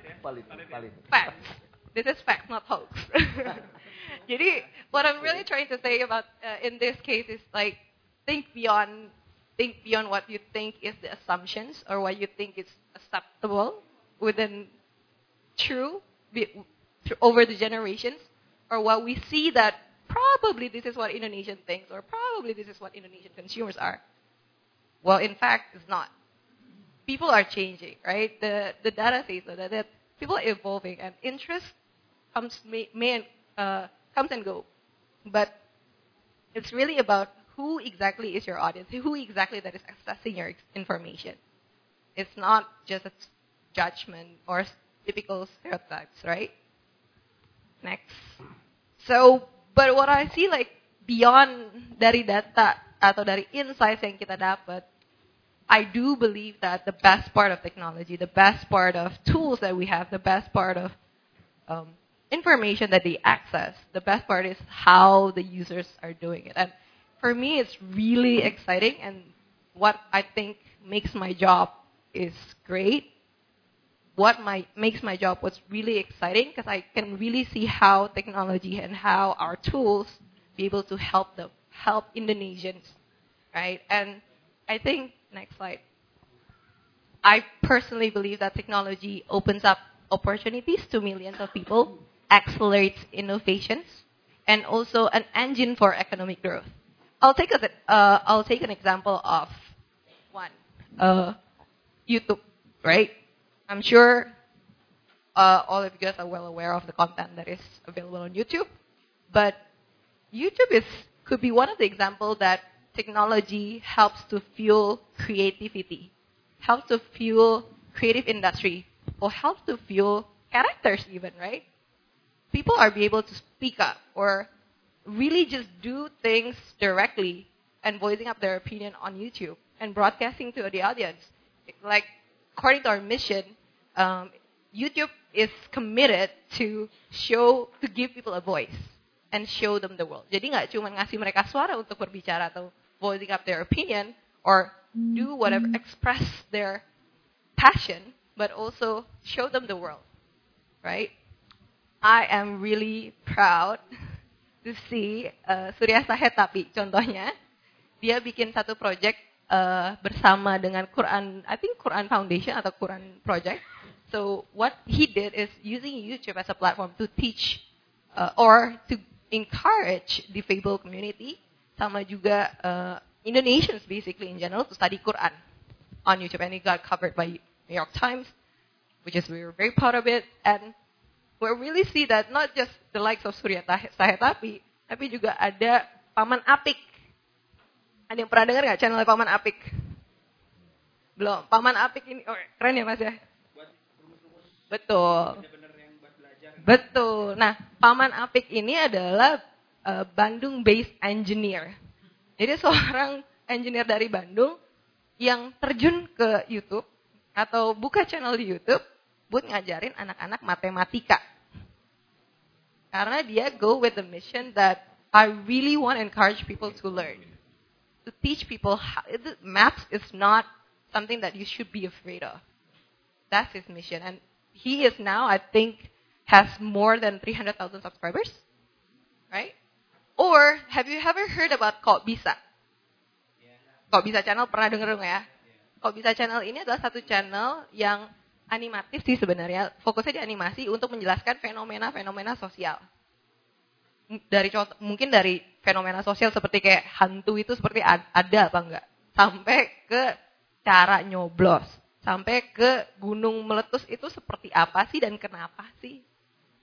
Facts. This is facts, not hoax. Jadi, what I'm really trying to say about uh, in this case is like think beyond think beyond what you think is the assumptions or what you think is acceptable within true be, over the generations or what we see that probably this is what Indonesian thinks or probably this is what Indonesian consumers are. Well, in fact, it's not people are changing, right? The the data says that, that people are evolving and interest comes may, may uh, comes and go, but it's really about who exactly is your audience, who exactly that is accessing your information. It's not just a judgment or typical stereotypes, right? Next. So, but what I see like beyond dari data atau dari insights yang kita dapat I do believe that the best part of technology, the best part of tools that we have, the best part of um, information that they access, the best part is how the users are doing it. And for me, it's really exciting. And what I think makes my job is great. What my, makes my job was really exciting because I can really see how technology and how our tools be able to help them, help Indonesians, right? And I think Next slide. I personally believe that technology opens up opportunities to millions of people, accelerates innovations, and also an engine for economic growth. I'll take a, uh, I'll take an example of one, uh, YouTube, right? I'm sure uh, all of you guys are well aware of the content that is available on YouTube, but YouTube is could be one of the example that technology helps to fuel creativity, helps to fuel creative industry, or helps to fuel characters even, right? People are be able to speak up or really just do things directly and voicing up their opinion on YouTube and broadcasting to the audience. Like, according to our mission, um, YouTube is committed to show, to give people a voice and show them the world. Jadi nggak cuma ngasih mereka suara untuk berbicara atau voicing up their opinion or do whatever, express their passion, but also show them the world, right? I am really proud to see uh, Surya Sahetapi contohnya dia bikin satu project uh, bersama dengan Quran, I think Quran Foundation atau Quran Project. So what he did is using YouTube as a platform to teach uh, or to encourage the Fable community, sama juga uh, Indonesians basically in general to study Quran on YouTube, and it got covered by New York Times, which is we were very proud of it, and we really see that not just the likes of Surya Sahetapi, tapi juga ada Paman Apik ada yang pernah dengar nggak channel Paman Apik? Belum. Paman Apik ini oh, keren ya Mas ya? Betul. Betul. Nah, Paman Apik ini adalah uh, Bandung based engineer. Jadi seorang engineer dari Bandung yang terjun ke YouTube atau buka channel di YouTube buat ngajarin anak-anak matematika. Karena dia go with the mission that I really want to encourage people to learn to teach people how maths is not something that you should be afraid of. That's his mission. And he is now, I think, has more than 300,000 subscribers. Right? Or, have you ever heard about Kok Bisa? Kok Bisa channel pernah dengar nggak ya? Kok Bisa channel ini adalah satu channel yang animatif sih sebenarnya. Fokusnya di animasi untuk menjelaskan fenomena-fenomena sosial dari contoh mungkin dari fenomena sosial seperti kayak hantu itu seperti ada apa enggak sampai ke cara nyoblos sampai ke gunung meletus itu seperti apa sih dan kenapa sih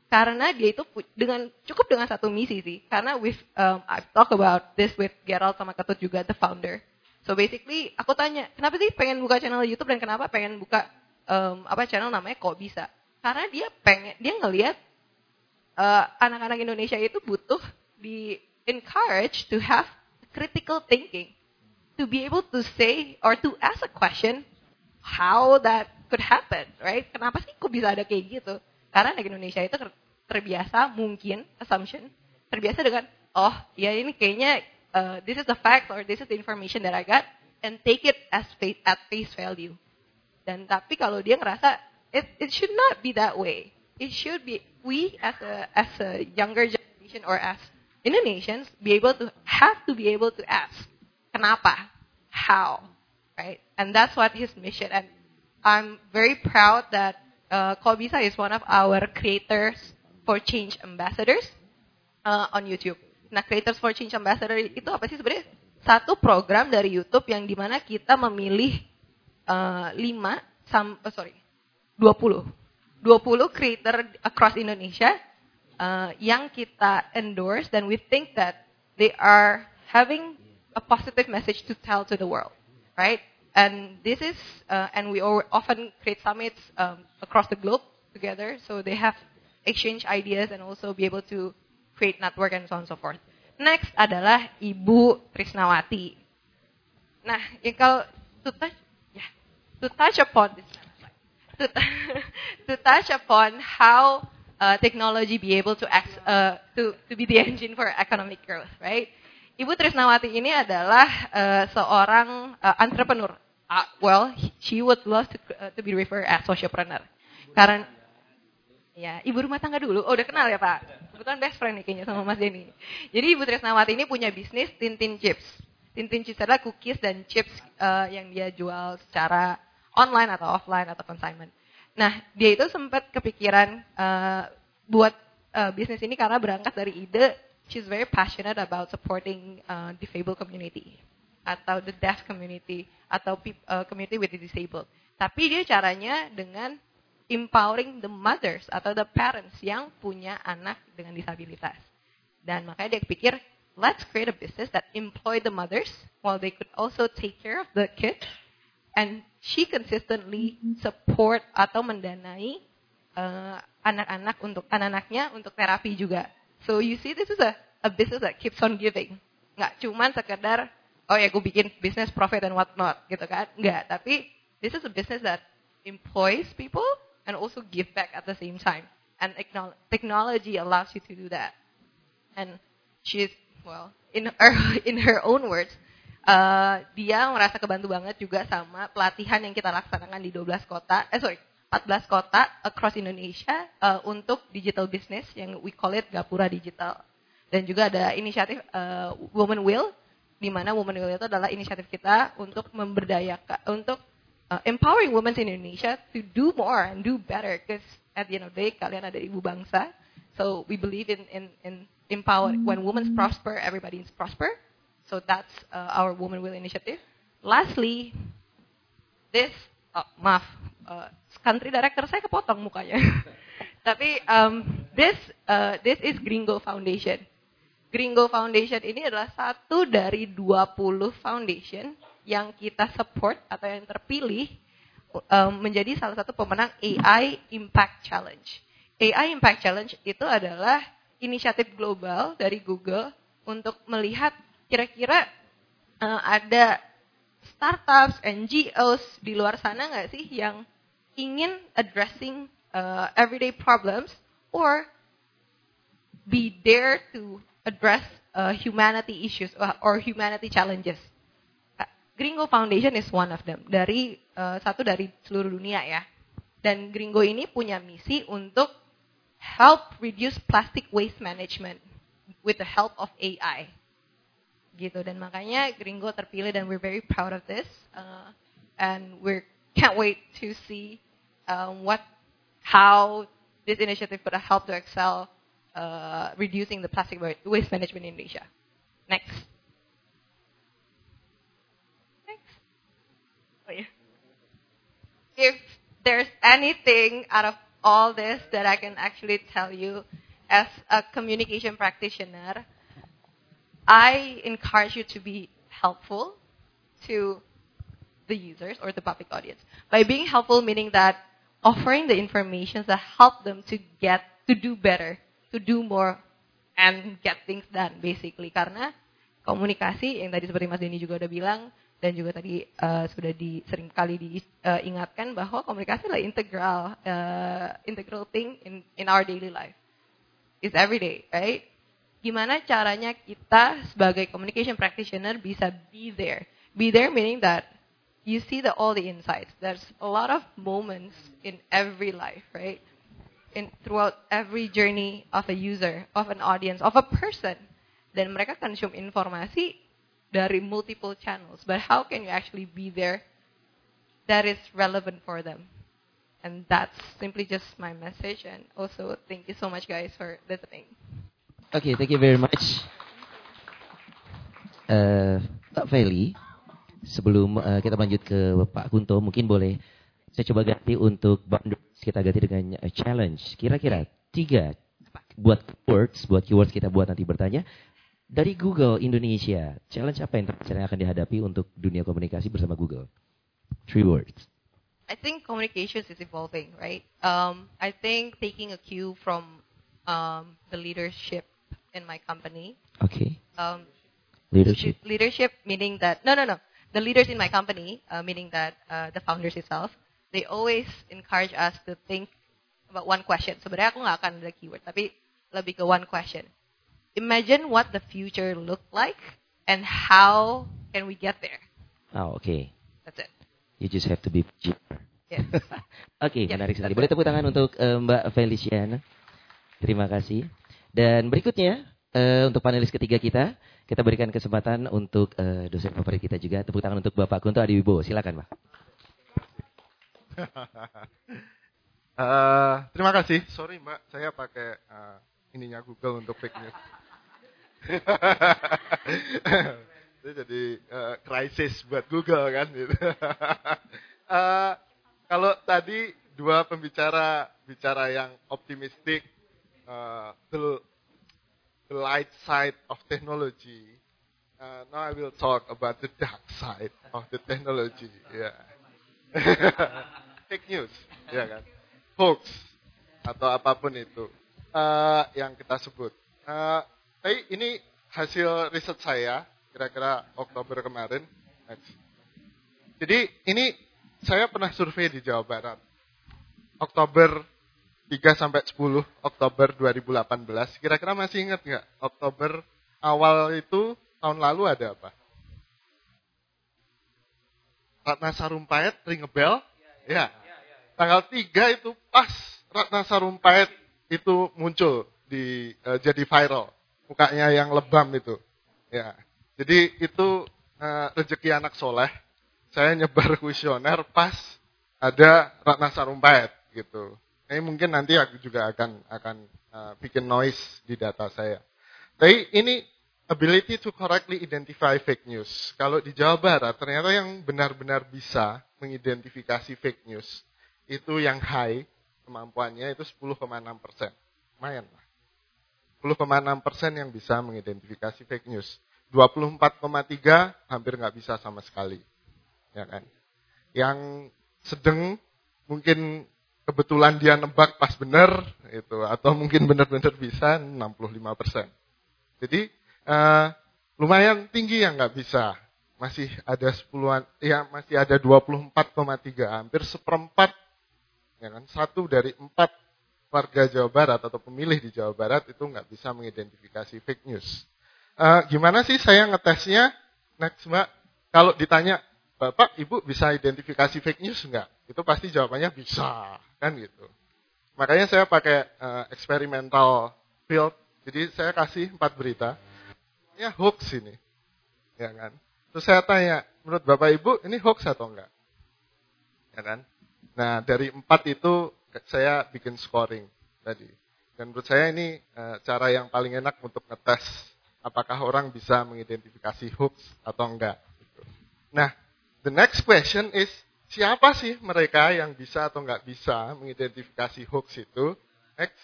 karena dia itu dengan cukup dengan satu misi sih karena with um, I've talk about this with Gerald sama Ketut juga the founder so basically aku tanya kenapa sih pengen buka channel YouTube dan kenapa pengen buka um, apa channel namanya kok bisa karena dia pengen dia ngelihat Eh, anak-anak uh, Indonesia itu butuh di encourage to have critical thinking, to be able to say or to ask a question how that could happen, right? Kenapa sih kok bisa ada kayak gitu? Karena anak Indonesia itu terbiasa mungkin assumption, terbiasa dengan oh ya ini kayaknya uh, this is the fact or this is the information that I got and take it as face, at face value. Dan tapi kalau dia ngerasa it it should not be that way. It should be we as a as a younger generation or as Indonesians be able to have to be able to ask kenapa? How? Right? And that's what his mission and I'm very proud that uh, Kobisa is one of our creators for change ambassadors uh, on YouTube. Nah, creators for change ambassador itu apa sih sebenarnya? Satu program dari YouTube yang di mana kita memilih uh, 5 sam, oh, sorry 20 20 creator across Indonesia uh, yang kita endorse dan we think that they are having a positive message to tell to the world, right? And this is, uh, and we often create summits um, across the globe together, so they have exchange ideas and also be able to create network and so on and so forth. Next adalah Ibu Trisnawati. Nah, ya kalau to touch, yeah, to touch upon this to, to touch upon how uh, technology be able to, act, uh, to to be the engine for economic growth, right? Ibu Trisnawati ini adalah uh, seorang uh, entrepreneur. Uh, well, she would love to, uh, to be referred as sociopreneur. Karena ya, ibu rumah tangga dulu. Oh, udah kenal ya, Pak? Kebetulan best friend nih kayaknya sama Mas Denny. Jadi Ibu Trisnawati ini punya bisnis Tintin Chips. Tintin Chips adalah cookies dan chips uh, yang dia jual secara online atau offline atau consignment. Nah, dia itu sempat kepikiran uh, buat uh, bisnis ini karena berangkat dari ide she's very passionate about supporting uh, disabled community atau the deaf community atau uh, community with the disabled. Tapi dia caranya dengan empowering the mothers atau the parents yang punya anak dengan disabilitas. Dan makanya dia pikir let's create a business that employ the mothers while they could also take care of the kids. And she consistently support atau mendanai uh, anak-anak untuk anak-anaknya untuk terapi juga. So you see, this is a, a business that keeps on giving. Nggak cuman sekedar, oh ya gue bikin business profit and what not gitu kan. Nggak, tapi this is a business that employs people and also give back at the same time. And technology allows you to do that. And she's well, in her in her own words, uh, dia merasa kebantu banget juga sama pelatihan yang kita laksanakan di 12 kota, eh sorry, 14 kota across Indonesia uh, untuk digital business yang we call it Gapura Digital. Dan juga ada inisiatif uh, Woman Will, di mana Woman Will itu adalah inisiatif kita untuk memberdayakan, untuk uh, empowering women in Indonesia to do more and do better. Because at the end of the day, kalian ada ibu bangsa. So we believe in in, in empower. When women prosper, everybody is prosper. So that's uh, our Woman Will initiative. Lastly, this oh, maaf, uh, country director saya kepotong mukanya. Tapi um, this uh, this is Gringo Foundation. Gringo Foundation ini adalah satu dari 20 foundation yang kita support atau yang terpilih um, menjadi salah satu pemenang AI Impact Challenge. AI Impact Challenge itu adalah inisiatif global dari Google untuk melihat kira-kira uh, ada startups, NGOs di luar sana nggak sih yang ingin addressing uh, everyday problems or be there to address uh, humanity issues or humanity challenges. Uh, Gringo Foundation is one of them dari uh, satu dari seluruh dunia ya. Dan Gringo ini punya misi untuk help reduce plastic waste management with the help of AI. Gitu dan makanya Gringo terpilih dan we're very proud of this uh, and we can't wait to see um, what how this initiative could help to excel uh, reducing the plastic waste management in Indonesia. Next. Next. Oh yeah. If there's anything out of all this that I can actually tell you as a communication practitioner, I encourage you to be helpful to the users or the public audience. By being helpful, meaning that offering the information that help them to get, to do better, to do more, and get things done, basically. Karena komunikasi yang tadi seperti Mas Denny juga udah bilang, dan juga tadi uh, sudah di sering kali diingatkan uh, bahwa komunikasi adalah integral uh, integral thing in in our daily life. It's every day, right? Gimana caranya kita sebagai communication practitioner bisa be there? Be there meaning that you see the all the insights. There's a lot of moments in every life, right? In throughout every journey of a user, of an audience, of a person. Dan mereka consume informasi dari multiple channels. But how can you actually be there that is relevant for them? And that's simply just my message. And also, thank you so much, guys, for listening. Okay, thank you very much. Uh, Pak Feli, sebelum uh, kita lanjut ke Pak Kunto, mungkin boleh saya coba ganti untuk kita ganti dengan uh, challenge. Kira-kira tiga buat words, buat keywords kita buat nanti bertanya. Dari Google Indonesia, challenge apa yang yang akan dihadapi untuk dunia komunikasi bersama Google? Three words. I think communications is evolving, right? Um, I think taking a cue from um, the leadership in my company. Okay. Um, leadership. Leadership meaning that no, no, no. The leaders in my company, uh, meaning that uh, the founders itself, they always encourage us to think about one question. Sebenarnya aku nggak akan ada keyword, tapi lebih ke one question imagine what the future look like and how can we get there. Oh, okay. That's it. You just have to be Yes. Oke, okay, yes, menarik sekali. Boleh tepuk tangan untuk uh, Mbak Feliciana. Terima kasih. Dan berikutnya uh, untuk panelis ketiga kita, kita berikan kesempatan untuk uh, dosen favorit kita juga. Tepuk tangan untuk Bapak Kunto Adiwibowo. Silakan, Pak. Uh, terima kasih. Sorry, Mbak, saya pakai uh, ininya Google untuk fake news. itu jadi uh, krisis buat Google kan gitu. uh, kalau tadi dua pembicara bicara yang optimistik uh, the light side of technology. Uh, now I will talk about the dark side of the technology. Yeah. Fake news, ya kan? Hoax atau apa pun itu uh, yang kita sebut. Uh, tapi ini hasil riset saya kira-kira Oktober kemarin. Jadi ini saya pernah survei di Jawa Barat. Oktober 3 sampai 10 Oktober 2018. Kira-kira masih ingat nggak? Oktober awal itu tahun lalu ada apa? Ratna Sarumpait, ring a bell? Ya. Tanggal 3 itu pas Ratna Sarumpait itu muncul di uh, jadi viral. Mukanya yang lebam itu. Ya. Jadi itu uh, rezeki anak soleh. Saya nyebar kuesioner pas ada Ratna Sarumpait gitu. Ini mungkin nanti aku juga akan akan uh, bikin noise di data saya. Tapi ini ability to correctly identify fake news. Kalau di Jawa Barat ternyata yang benar-benar bisa mengidentifikasi fake news itu yang high kemampuannya itu 10,6 persen. Lumayan lah. 10,6 persen yang bisa mengidentifikasi fake news. 24,3 hampir nggak bisa sama sekali. Ya kan? Yang sedang mungkin kebetulan dia nebak pas benar itu atau mungkin benar-benar bisa 65 persen. Jadi uh, lumayan tinggi yang nggak bisa. Masih ada sepuluhan, ya masih ada 24,3, hampir seperempat, ya kan, satu dari empat warga Jawa Barat atau pemilih di Jawa Barat itu nggak bisa mengidentifikasi fake news. Uh, gimana sih saya ngetesnya? Next mbak, kalau ditanya Bapak, Ibu bisa identifikasi fake news enggak? Itu pasti jawabannya bisa, kan gitu. Makanya saya pakai uh, experimental field. Jadi saya kasih empat berita. Ya hoax ini. Ya kan? Terus saya tanya, menurut Bapak Ibu ini hoax atau enggak? Ya kan? Nah, dari empat itu saya bikin scoring tadi. Dan menurut saya ini uh, cara yang paling enak untuk ngetes apakah orang bisa mengidentifikasi hoax atau enggak. Gitu. Nah, The next question is, siapa sih mereka yang bisa atau nggak bisa mengidentifikasi hoax itu? Next.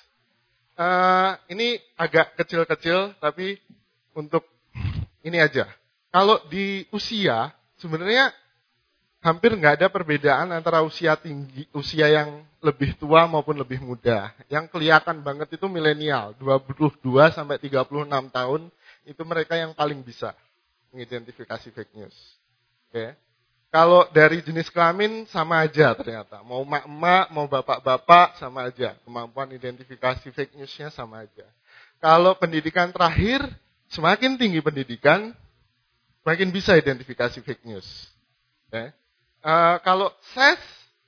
Uh, ini agak kecil-kecil, tapi untuk ini aja. Kalau di usia, sebenarnya hampir nggak ada perbedaan antara usia tinggi, usia yang lebih tua maupun lebih muda. Yang kelihatan banget itu milenial, 22 sampai 36 tahun, itu mereka yang paling bisa mengidentifikasi fake news. Oke. Kalau dari jenis kelamin sama aja ternyata. Mau mak-mak, mau bapak-bapak sama aja. Kemampuan identifikasi fake newsnya sama aja. Kalau pendidikan terakhir, semakin tinggi pendidikan, semakin bisa identifikasi fake news. Okay. Uh, kalau SES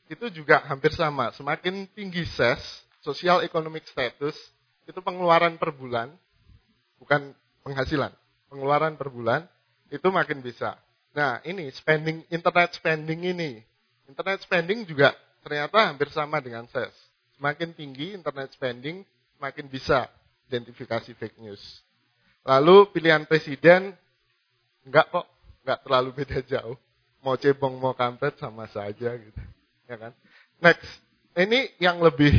itu juga hampir sama. Semakin tinggi SES, social economic status, itu pengeluaran per bulan, bukan penghasilan. Pengeluaran per bulan, itu makin bisa. Nah, ini spending internet spending ini. Internet spending juga ternyata hampir sama dengan SES. Semakin tinggi internet spending, semakin bisa identifikasi fake news. Lalu pilihan presiden, enggak kok, enggak terlalu beda jauh. Mau cebong, mau kampret sama saja gitu. Ya kan? Next, ini yang lebih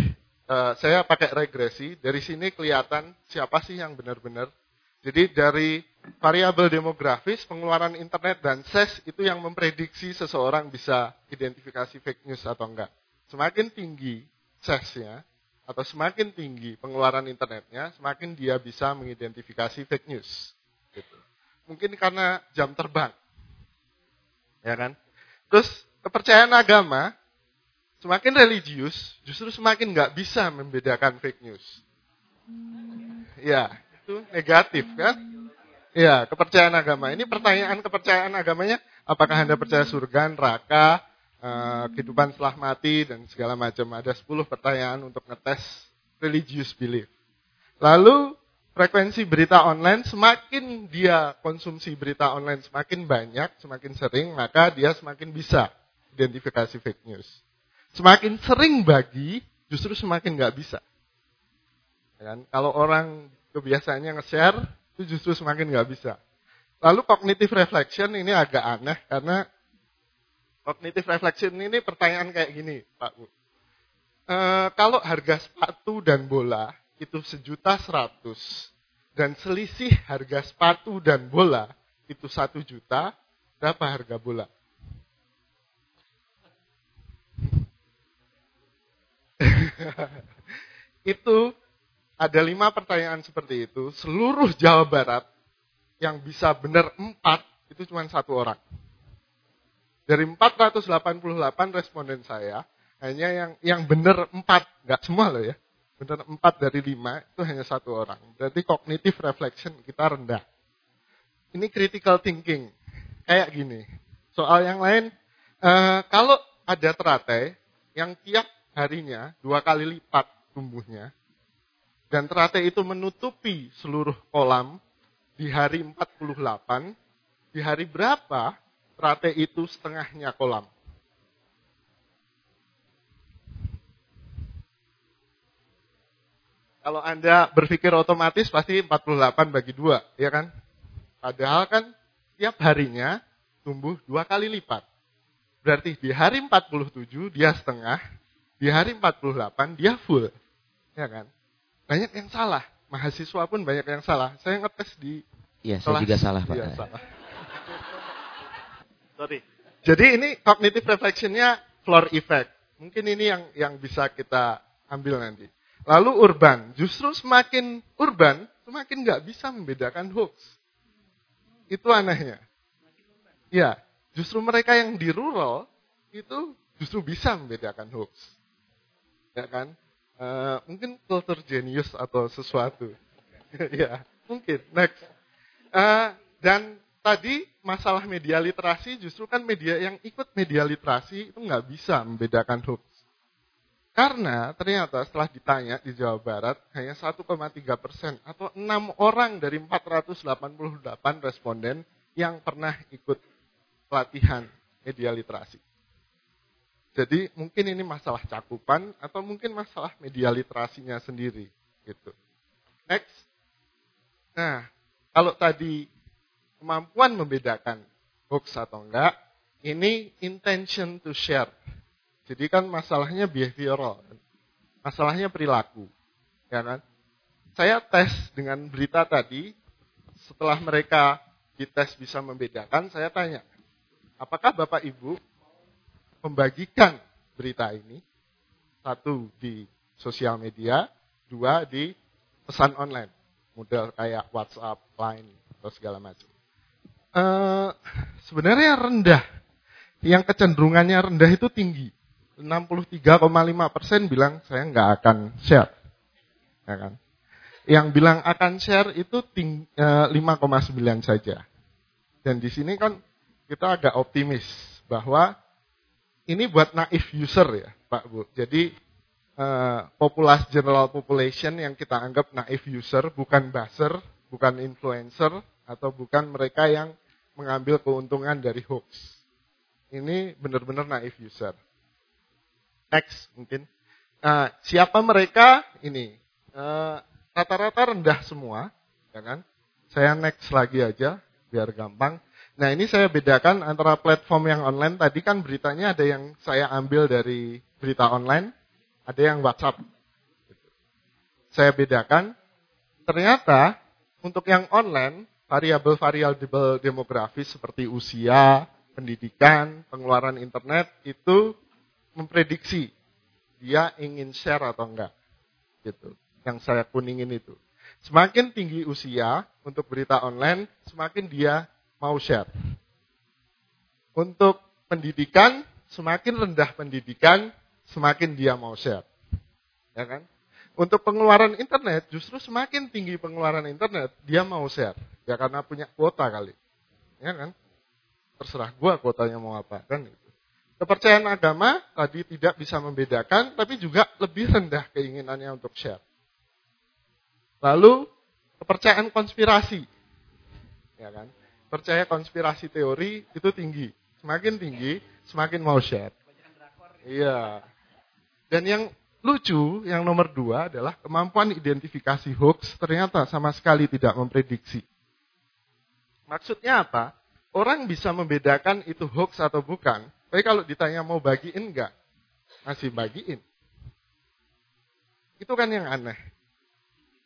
uh, saya pakai regresi. Dari sini kelihatan siapa sih yang benar-benar. Jadi dari variabel demografis, pengeluaran internet dan ses itu yang memprediksi seseorang bisa identifikasi fake news atau enggak. Semakin tinggi sesnya atau semakin tinggi pengeluaran internetnya, semakin dia bisa mengidentifikasi fake news. Gitu. Mungkin karena jam terbang, ya kan? Terus kepercayaan agama semakin religius, justru semakin nggak bisa membedakan fake news. Ya, itu negatif kan? Ya, kepercayaan agama. Ini pertanyaan kepercayaan agamanya, apakah Anda percaya surga, neraka, uh, kehidupan setelah mati, dan segala macam. Ada 10 pertanyaan untuk ngetes religious belief. Lalu, frekuensi berita online, semakin dia konsumsi berita online semakin banyak, semakin sering, maka dia semakin bisa identifikasi fake news. Semakin sering bagi, justru semakin nggak bisa. Ya kan? Kalau orang kebiasaannya nge-share, itu justru semakin nggak bisa. Lalu cognitive reflection ini agak aneh karena cognitive reflection ini pertanyaan kayak gini, Pak Bu. E, kalau harga sepatu dan bola itu sejuta seratus dan selisih harga sepatu dan bola itu satu juta, berapa harga bola? itu ada lima pertanyaan seperti itu. Seluruh Jawa Barat yang bisa benar empat itu cuma satu orang. Dari 488 responden saya, hanya yang yang benar empat, nggak semua loh ya. Benar empat dari lima itu hanya satu orang. Berarti cognitive reflection kita rendah. Ini critical thinking. Kayak gini. Soal yang lain, uh, kalau ada teratai yang tiap harinya dua kali lipat tumbuhnya, dan teratai itu menutupi seluruh kolam di hari 48, di hari berapa teratai itu setengahnya kolam? Kalau Anda berpikir otomatis pasti 48 bagi dua, ya kan? Padahal kan tiap harinya tumbuh dua kali lipat. Berarti di hari 47 dia setengah, di hari 48 dia full. Ya kan? Banyak yang salah. Mahasiswa pun banyak yang salah. Saya ngetes di Iya, saya juga salah, Pak. Iya, salah. Sorry. Jadi ini cognitive reflectionnya floor effect. Mungkin ini yang yang bisa kita ambil nanti. Lalu urban, justru semakin urban, semakin nggak bisa membedakan hoax. Itu anehnya. Ya, justru mereka yang di rural itu justru bisa membedakan hoax. Ya kan? Uh, mungkin culture genius atau sesuatu. ya, mungkin. Next. Uh, dan tadi masalah media literasi justru kan media yang ikut media literasi itu nggak bisa membedakan hoax. Karena ternyata setelah ditanya di Jawa Barat, hanya 1,3 persen atau 6 orang dari 488 responden yang pernah ikut pelatihan media literasi. Jadi mungkin ini masalah cakupan atau mungkin masalah media literasinya sendiri. gitu. Next. Nah, kalau tadi kemampuan membedakan hoax atau enggak, ini intention to share jadi kan masalahnya behavioral, masalahnya perilaku, ya kan? Saya tes dengan berita tadi, setelah mereka dites bisa membedakan, saya tanya, apakah Bapak Ibu membagikan berita ini? Satu di sosial media, dua di pesan online, model kayak WhatsApp, Line, atau segala macam. Uh, sebenarnya rendah, yang kecenderungannya rendah itu tinggi. 63,5 persen bilang saya nggak akan share. Ya kan? Yang bilang akan share itu ting, 5,9 eh, saja. Dan di sini kan kita agak optimis bahwa ini buat naif user ya Pak Bu. Jadi eh, populasi general population yang kita anggap naif user bukan buzzer, bukan influencer atau bukan mereka yang mengambil keuntungan dari hoax. Ini benar-benar naif user. Next mungkin. Nah, siapa mereka? Ini eh, rata-rata uh, rendah semua, ya kan? Saya next lagi aja biar gampang. Nah ini saya bedakan antara platform yang online tadi kan beritanya ada yang saya ambil dari berita online, ada yang WhatsApp. Saya bedakan. Ternyata untuk yang online variabel-variabel demografis seperti usia, pendidikan, pengeluaran internet itu memprediksi dia ingin share atau enggak. Gitu. Yang saya kuningin itu. Semakin tinggi usia untuk berita online, semakin dia mau share. Untuk pendidikan, semakin rendah pendidikan, semakin dia mau share. Ya kan? Untuk pengeluaran internet, justru semakin tinggi pengeluaran internet, dia mau share. Ya karena punya kuota kali. Ya kan? Terserah gua kuotanya mau apa. Kan itu. Kepercayaan agama tadi tidak bisa membedakan, tapi juga lebih rendah keinginannya untuk share. Lalu kepercayaan konspirasi, ya kan? Percaya konspirasi teori itu tinggi, semakin tinggi semakin mau share. Iya. Dan yang lucu, yang nomor dua adalah kemampuan identifikasi hoax ternyata sama sekali tidak memprediksi. Maksudnya apa? Orang bisa membedakan itu hoax atau bukan tapi kalau ditanya mau bagiin enggak? Masih bagiin. Itu kan yang aneh.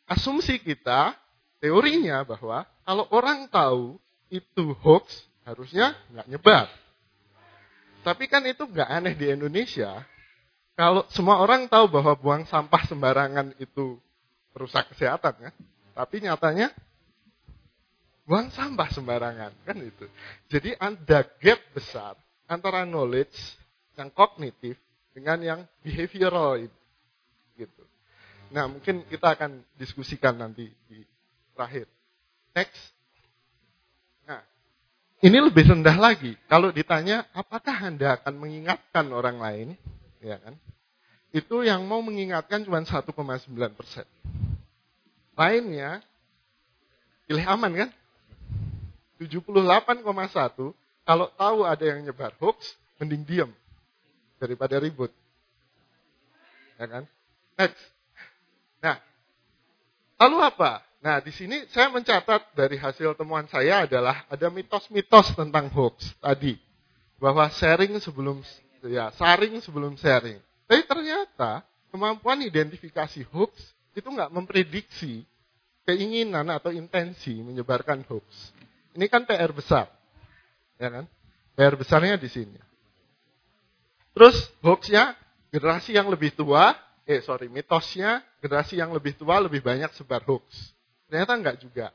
Asumsi kita, teorinya bahwa kalau orang tahu itu hoax, harusnya nggak nyebar. Tapi kan itu nggak aneh di Indonesia. Kalau semua orang tahu bahwa buang sampah sembarangan itu merusak kesehatan kan. Tapi nyatanya buang sampah sembarangan kan itu. Jadi ada gap besar antara knowledge yang kognitif dengan yang behavioral itu. Gitu. Nah, mungkin kita akan diskusikan nanti di terakhir. Next. Nah, ini lebih rendah lagi. Kalau ditanya, apakah Anda akan mengingatkan orang lain? Ya kan? Itu yang mau mengingatkan cuma 1,9 persen. Lainnya, pilih aman kan? 78,1 kalau tahu ada yang nyebar hoax, mending diam daripada ribut. Ya kan? Next. Nah, lalu apa? Nah, di sini saya mencatat dari hasil temuan saya adalah ada mitos-mitos tentang hoax tadi. Bahwa sharing sebelum ya, saring sebelum sharing. Tapi ternyata kemampuan identifikasi hoax itu nggak memprediksi keinginan atau intensi menyebarkan hoax. Ini kan PR besar. Ya kan? PR besarnya di sini. Terus hoaxnya generasi yang lebih tua, eh sorry, mitosnya generasi yang lebih tua lebih banyak sebar hoax. Ternyata enggak juga.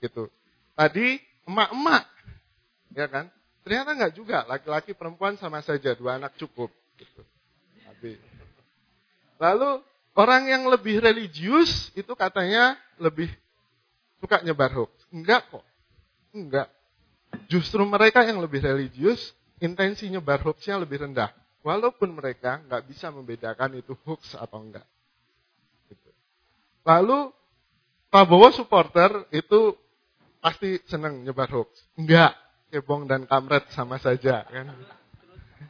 Gitu. Tadi emak-emak, ya kan? Ternyata enggak juga, laki-laki perempuan sama saja, dua anak cukup. Gitu. Lalu orang yang lebih religius itu katanya lebih suka nyebar hoax. Enggak kok. Enggak. Justru mereka yang lebih religius, intensi nyebar hoaxnya lebih rendah. Walaupun mereka nggak bisa membedakan itu hoax atau enggak. Gitu. Lalu Prabowo supporter itu pasti senang nyebar hoax. Enggak, cebong dan kamret sama saja kan.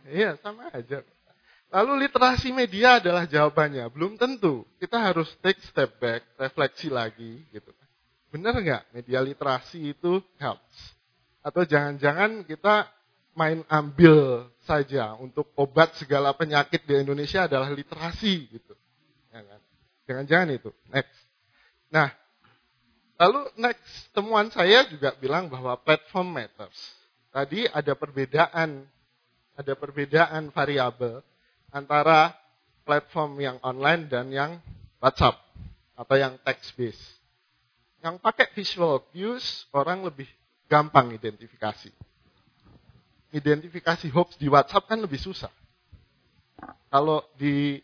Iya, sama aja. Lalu literasi media adalah jawabannya. Belum tentu. Kita harus take step back, refleksi lagi gitu. Benar nggak media literasi itu helps? Atau jangan-jangan kita main ambil saja untuk obat segala penyakit di Indonesia adalah literasi gitu. Ya kan? Jangan-jangan itu. Next. Nah, lalu next temuan saya juga bilang bahwa platform matters. Tadi ada perbedaan ada perbedaan variabel antara platform yang online dan yang WhatsApp atau yang text based. Yang pakai visual cues orang lebih gampang identifikasi. Identifikasi hoax di WhatsApp kan lebih susah. Kalau di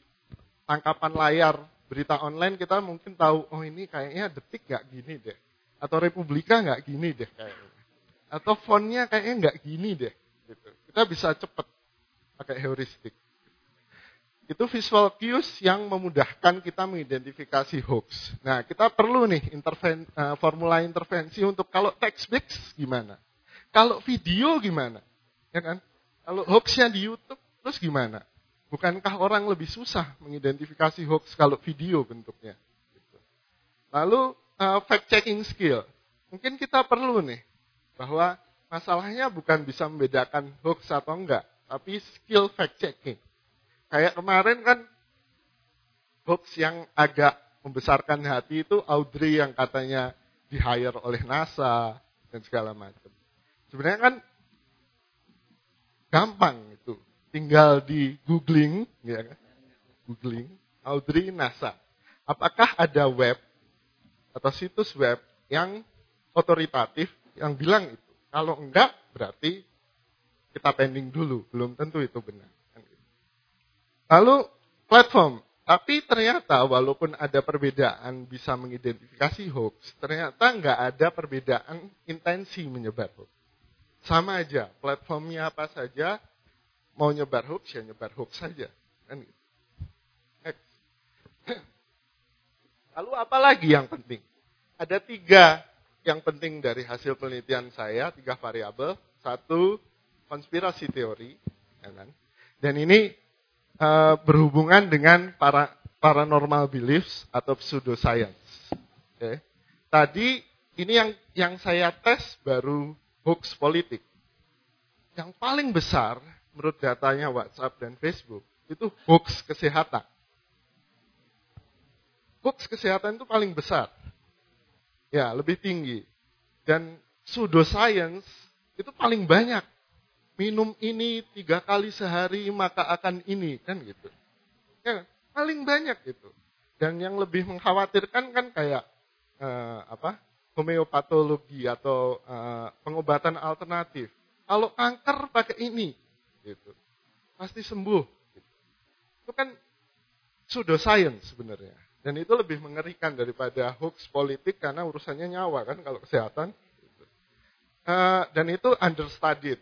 tangkapan layar berita online kita mungkin tahu, oh ini kayaknya detik nggak gini deh. Atau Republika nggak gini deh kayaknya. Atau fontnya kayaknya nggak gini deh. Gitu. Kita bisa cepet pakai heuristik itu visual cues yang memudahkan kita mengidentifikasi hoax. Nah, kita perlu nih interven, uh, formula intervensi untuk kalau text based gimana? Kalau video gimana? Ya kan? Kalau hoaxnya di YouTube terus gimana? Bukankah orang lebih susah mengidentifikasi hoax kalau video bentuknya? Gitu. Lalu uh, fact checking skill. Mungkin kita perlu nih bahwa masalahnya bukan bisa membedakan hoax atau enggak, tapi skill fact checking Kayak kemarin kan hoax yang agak membesarkan hati itu Audrey yang katanya di hire oleh NASA dan segala macam. Sebenarnya kan gampang itu. Tinggal di googling, ya kan? Googling Audrey NASA. Apakah ada web atau situs web yang otoritatif yang bilang itu? Kalau enggak, berarti kita pending dulu. Belum tentu itu benar. Lalu platform. Tapi ternyata walaupun ada perbedaan bisa mengidentifikasi hoax, ternyata nggak ada perbedaan intensi menyebar hoax. Sama aja, platformnya apa saja, mau nyebar hoax ya nyebar hoax saja. Kan gitu. Lalu apa lagi yang penting? Ada tiga yang penting dari hasil penelitian saya, tiga variabel. Satu, konspirasi teori. Ya kan? Dan ini uh, berhubungan dengan para paranormal beliefs atau pseudoscience. Okay. Tadi ini yang yang saya tes baru hoax politik. Yang paling besar menurut datanya WhatsApp dan Facebook itu hoax kesehatan. Hoax kesehatan itu paling besar. Ya, lebih tinggi. Dan pseudoscience itu paling banyak. Minum ini tiga kali sehari maka akan ini kan gitu. Ya, paling banyak itu. Dan yang lebih mengkhawatirkan kan kayak uh, apa homeopatologi atau uh, pengobatan alternatif. Kalau kanker pakai ini, gitu, pasti sembuh. Gitu. Itu kan pseudoscience sebenarnya. Dan itu lebih mengerikan daripada hoax politik karena urusannya nyawa kan kalau kesehatan. Uh, dan itu understudied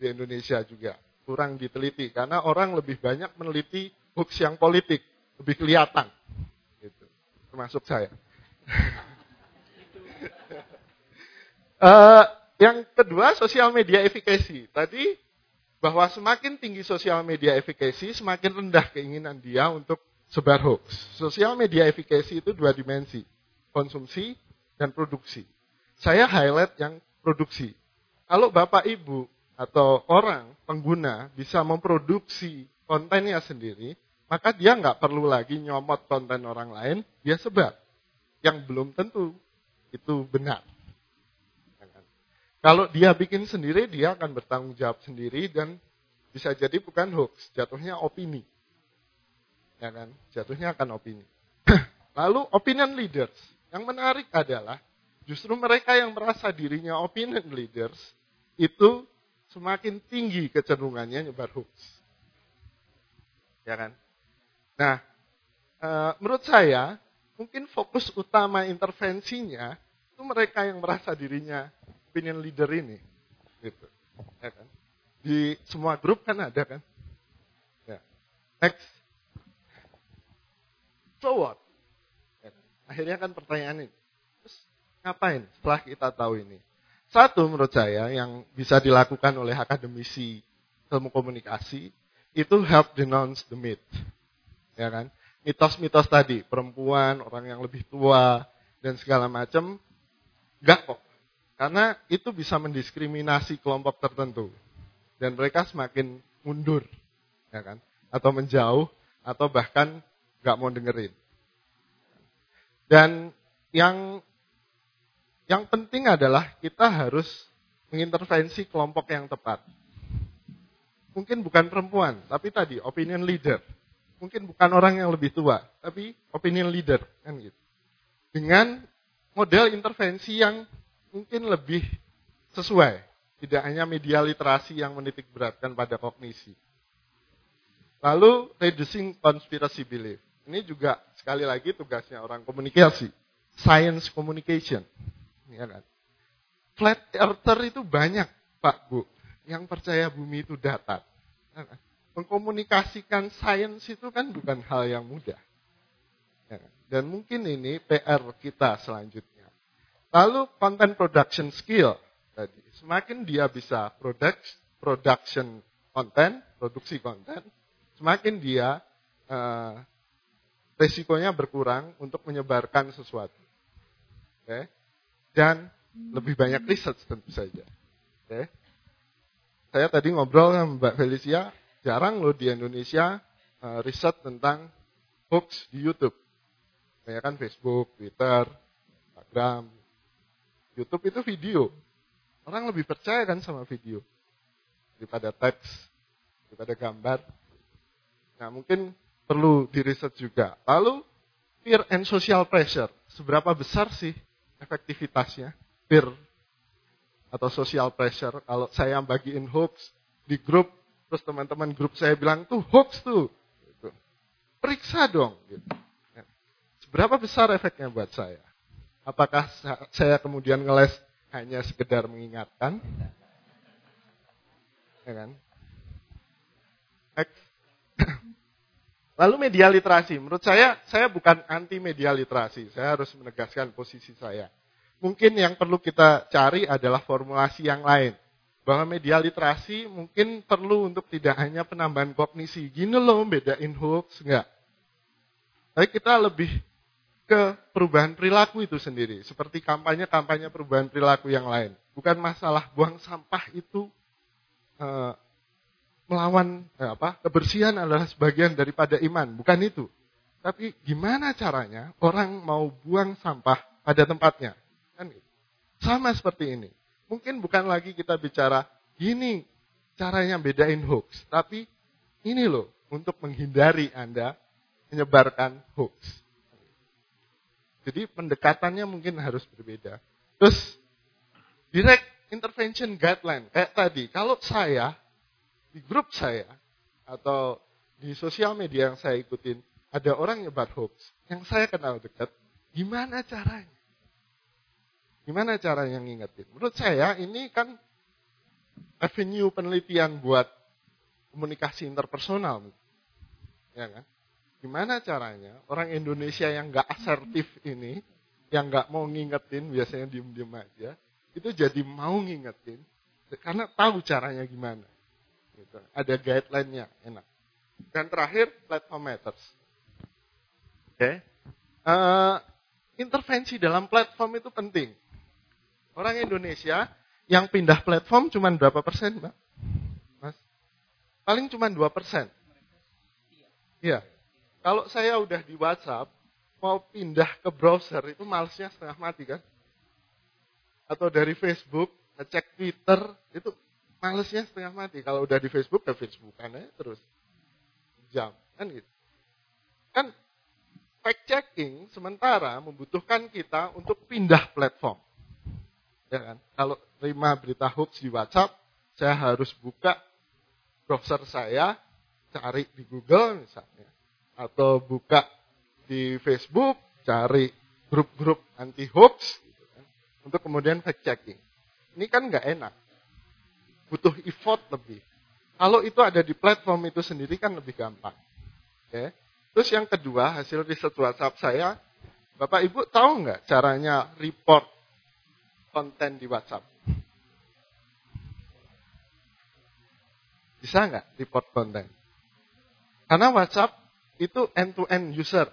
di Indonesia juga. Kurang diteliti karena orang lebih banyak meneliti hoax yang politik. Lebih kelihatan. Gitu. Termasuk saya. uh, yang kedua, sosial media efikasi. Tadi bahwa semakin tinggi sosial media efikasi, semakin rendah keinginan dia untuk sebar hoax. Sosial media efikasi itu dua dimensi, konsumsi dan produksi. Saya highlight yang produksi. Kalau Bapak Ibu atau orang pengguna bisa memproduksi kontennya sendiri, maka dia nggak perlu lagi nyomot konten orang lain, dia sebar. Yang belum tentu itu benar. Kalau dia bikin sendiri, dia akan bertanggung jawab sendiri dan bisa jadi bukan hoax, jatuhnya opini. Ya kan? Jatuhnya akan opini. Lalu opinion leaders. Yang menarik adalah Justru mereka yang merasa dirinya opinion leaders itu semakin tinggi kecenderungannya nyebar hoax. Ya kan? Nah, e, menurut saya mungkin fokus utama intervensinya itu mereka yang merasa dirinya opinion leader ini. Gitu. Ya kan? Di semua grup kan ada kan? Ya. Next. So what? Ya kan? Akhirnya kan pertanyaan ini Ngapain setelah kita tahu ini? Satu menurut saya yang bisa dilakukan oleh akademisi ilmu komunikasi itu help denounce the myth. Ya kan? Mitos-mitos tadi, perempuan, orang yang lebih tua dan segala macam enggak kok. Karena itu bisa mendiskriminasi kelompok tertentu dan mereka semakin mundur, ya kan? Atau menjauh atau bahkan nggak mau dengerin. Dan yang yang penting adalah kita harus mengintervensi kelompok yang tepat. Mungkin bukan perempuan, tapi tadi opinion leader. Mungkin bukan orang yang lebih tua, tapi opinion leader kan gitu. Dengan model intervensi yang mungkin lebih sesuai, tidak hanya media literasi yang menitik beratkan pada kognisi. Lalu reducing conspiracy belief. Ini juga sekali lagi tugasnya orang komunikasi, science communication ya kan? Flat earther itu banyak, Pak Bu, yang percaya bumi itu datar. Ya kan? Mengkomunikasikan sains itu kan bukan hal yang mudah. Ya kan? Dan mungkin ini PR kita selanjutnya. Lalu content production skill tadi. Semakin dia bisa product, production konten, produksi konten, semakin dia uh, resikonya berkurang untuk menyebarkan sesuatu. Okay? dan lebih banyak riset tentu saja. Oke. Saya tadi ngobrol sama Mbak Felicia, jarang loh di Indonesia uh, riset tentang hoax di YouTube. Kayak kan Facebook, Twitter, Instagram. YouTube itu video. Orang lebih percaya kan sama video daripada teks, daripada gambar. Nah mungkin perlu diriset juga. Lalu peer and social pressure. Seberapa besar sih efektivitasnya, peer atau social pressure. Kalau saya bagiin hoax di grup, terus teman-teman grup saya bilang tuh hoax tuh, gitu. periksa dong. Gitu. Ya. Seberapa besar efeknya buat saya? Apakah saya kemudian ngeles hanya sekedar mengingatkan? Ya kan? Lalu media literasi, menurut saya, saya bukan anti media literasi. Saya harus menegaskan posisi saya. Mungkin yang perlu kita cari adalah formulasi yang lain. Bahwa media literasi mungkin perlu untuk tidak hanya penambahan kognisi. Gini loh, bedain hoax, enggak. Tapi kita lebih ke perubahan perilaku itu sendiri. Seperti kampanye-kampanye perubahan perilaku yang lain. Bukan masalah buang sampah itu eh, melawan eh, apa kebersihan adalah sebagian daripada iman, bukan itu. Tapi gimana caranya orang mau buang sampah pada tempatnya. Kan gitu. Sama seperti ini. Mungkin bukan lagi kita bicara gini caranya bedain hoax, tapi ini loh untuk menghindari Anda menyebarkan hoax. Jadi pendekatannya mungkin harus berbeda. Terus direct intervention guideline kayak tadi, kalau saya di grup saya atau di sosial media yang saya ikutin ada orang nyebar hoax yang saya kenal dekat, gimana caranya? Gimana caranya ngingetin? Menurut saya ini kan avenue penelitian buat komunikasi interpersonal. Ya kan? Gimana caranya orang Indonesia yang nggak asertif ini, yang nggak mau ngingetin, biasanya diem-diem aja, itu jadi mau ngingetin, karena tahu caranya gimana. Gitu. Ada guideline-nya, enak. Dan terakhir, platform matters. Oke. Okay. Uh, eh, intervensi dalam platform itu penting. Orang Indonesia yang pindah platform cuma berapa persen, Mbak? Mas? Paling cuma dua persen. Iya. Kalau saya udah di WhatsApp, mau pindah ke browser itu malesnya setengah mati kan? Atau dari Facebook, ngecek Twitter, itu malesnya setengah mati. Kalau udah di Facebook, ke Facebook kan ya terus. Jam, kan gitu. Kan fact checking sementara membutuhkan kita untuk pindah platform. Ya kan? Kalau terima berita hoax di WhatsApp, saya harus buka browser saya, cari di Google misalnya. Atau buka di Facebook, cari grup-grup anti hoax, gitu kan, untuk kemudian fact checking. Ini kan nggak enak. Butuh effort lebih. Kalau itu ada di platform itu sendiri kan lebih gampang. Oke. Terus yang kedua, hasil riset WhatsApp saya, Bapak Ibu tahu nggak caranya report konten di WhatsApp? Bisa nggak report konten? Karena WhatsApp itu end-to-end user.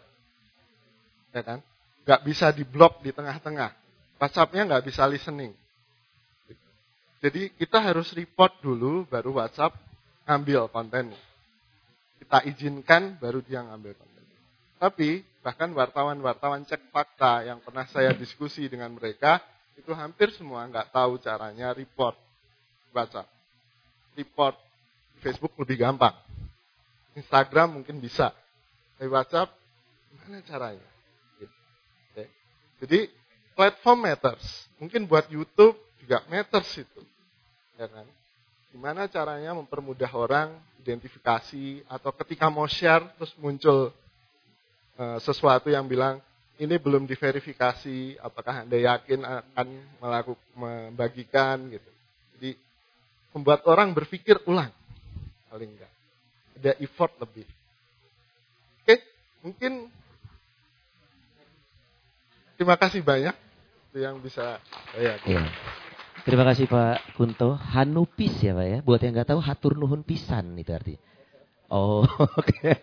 Ya kan? Nggak bisa diblok di tengah-tengah. WhatsApp-nya nggak bisa listening. Jadi kita harus report dulu, baru WhatsApp ngambil konten. Kita izinkan, baru dia ngambil konten. Tapi bahkan wartawan-wartawan cek fakta yang pernah saya diskusi dengan mereka, itu hampir semua nggak tahu caranya report baca. Report Facebook lebih gampang. Instagram mungkin bisa. Tapi WhatsApp, gimana caranya? Oke. Jadi platform matters. Mungkin buat YouTube juga matters itu. Ya kan? Gimana caranya mempermudah orang identifikasi atau ketika mau share terus muncul uh, sesuatu yang bilang ini belum diverifikasi, apakah Anda yakin akan melakukan membagikan gitu. Jadi membuat orang berpikir ulang paling enggak. Ada effort lebih. Mungkin terima kasih banyak itu yang bisa saya. Iya. Terima kasih Pak Kunto. Hanupis ya Pak ya. Buat yang nggak tahu hatur nuhun pisan itu arti. Oh, oke. Okay.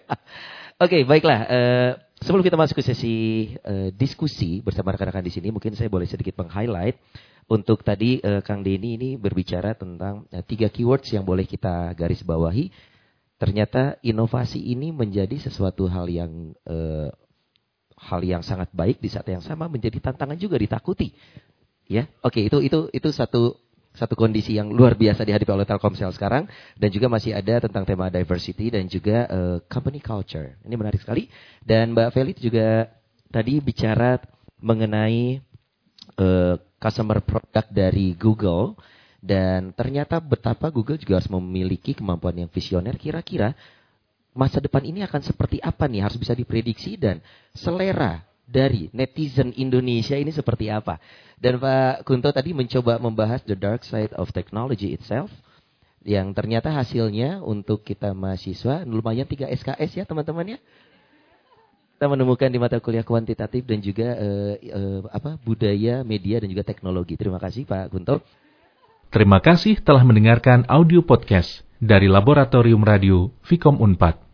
Oke, okay, baiklah. Uh, Sebelum kita masuk ke sesi uh, diskusi bersama rekan-rekan di sini, mungkin saya boleh sedikit meng-highlight untuk tadi uh, Kang Denny ini berbicara tentang uh, tiga keywords yang boleh kita garis bawahi. Ternyata inovasi ini menjadi sesuatu hal yang uh, hal yang sangat baik di saat yang sama menjadi tantangan juga ditakuti. Ya, oke itu itu itu satu satu kondisi yang luar biasa dihadapi oleh Telkomsel sekarang dan juga masih ada tentang tema diversity dan juga uh, company culture. Ini menarik sekali dan Mbak Feli juga tadi bicara mengenai uh, customer product dari Google dan ternyata betapa Google juga harus memiliki kemampuan yang visioner kira-kira masa depan ini akan seperti apa nih harus bisa diprediksi dan selera dari netizen Indonesia ini seperti apa. Dan Pak Kunto tadi mencoba membahas the dark side of technology itself yang ternyata hasilnya untuk kita mahasiswa lumayan 3 SKS ya teman-teman ya. Kita menemukan di mata kuliah kuantitatif dan juga uh, uh, apa budaya, media dan juga teknologi. Terima kasih Pak Kunto. Terima kasih telah mendengarkan audio podcast dari Laboratorium Radio Vkom Unpad.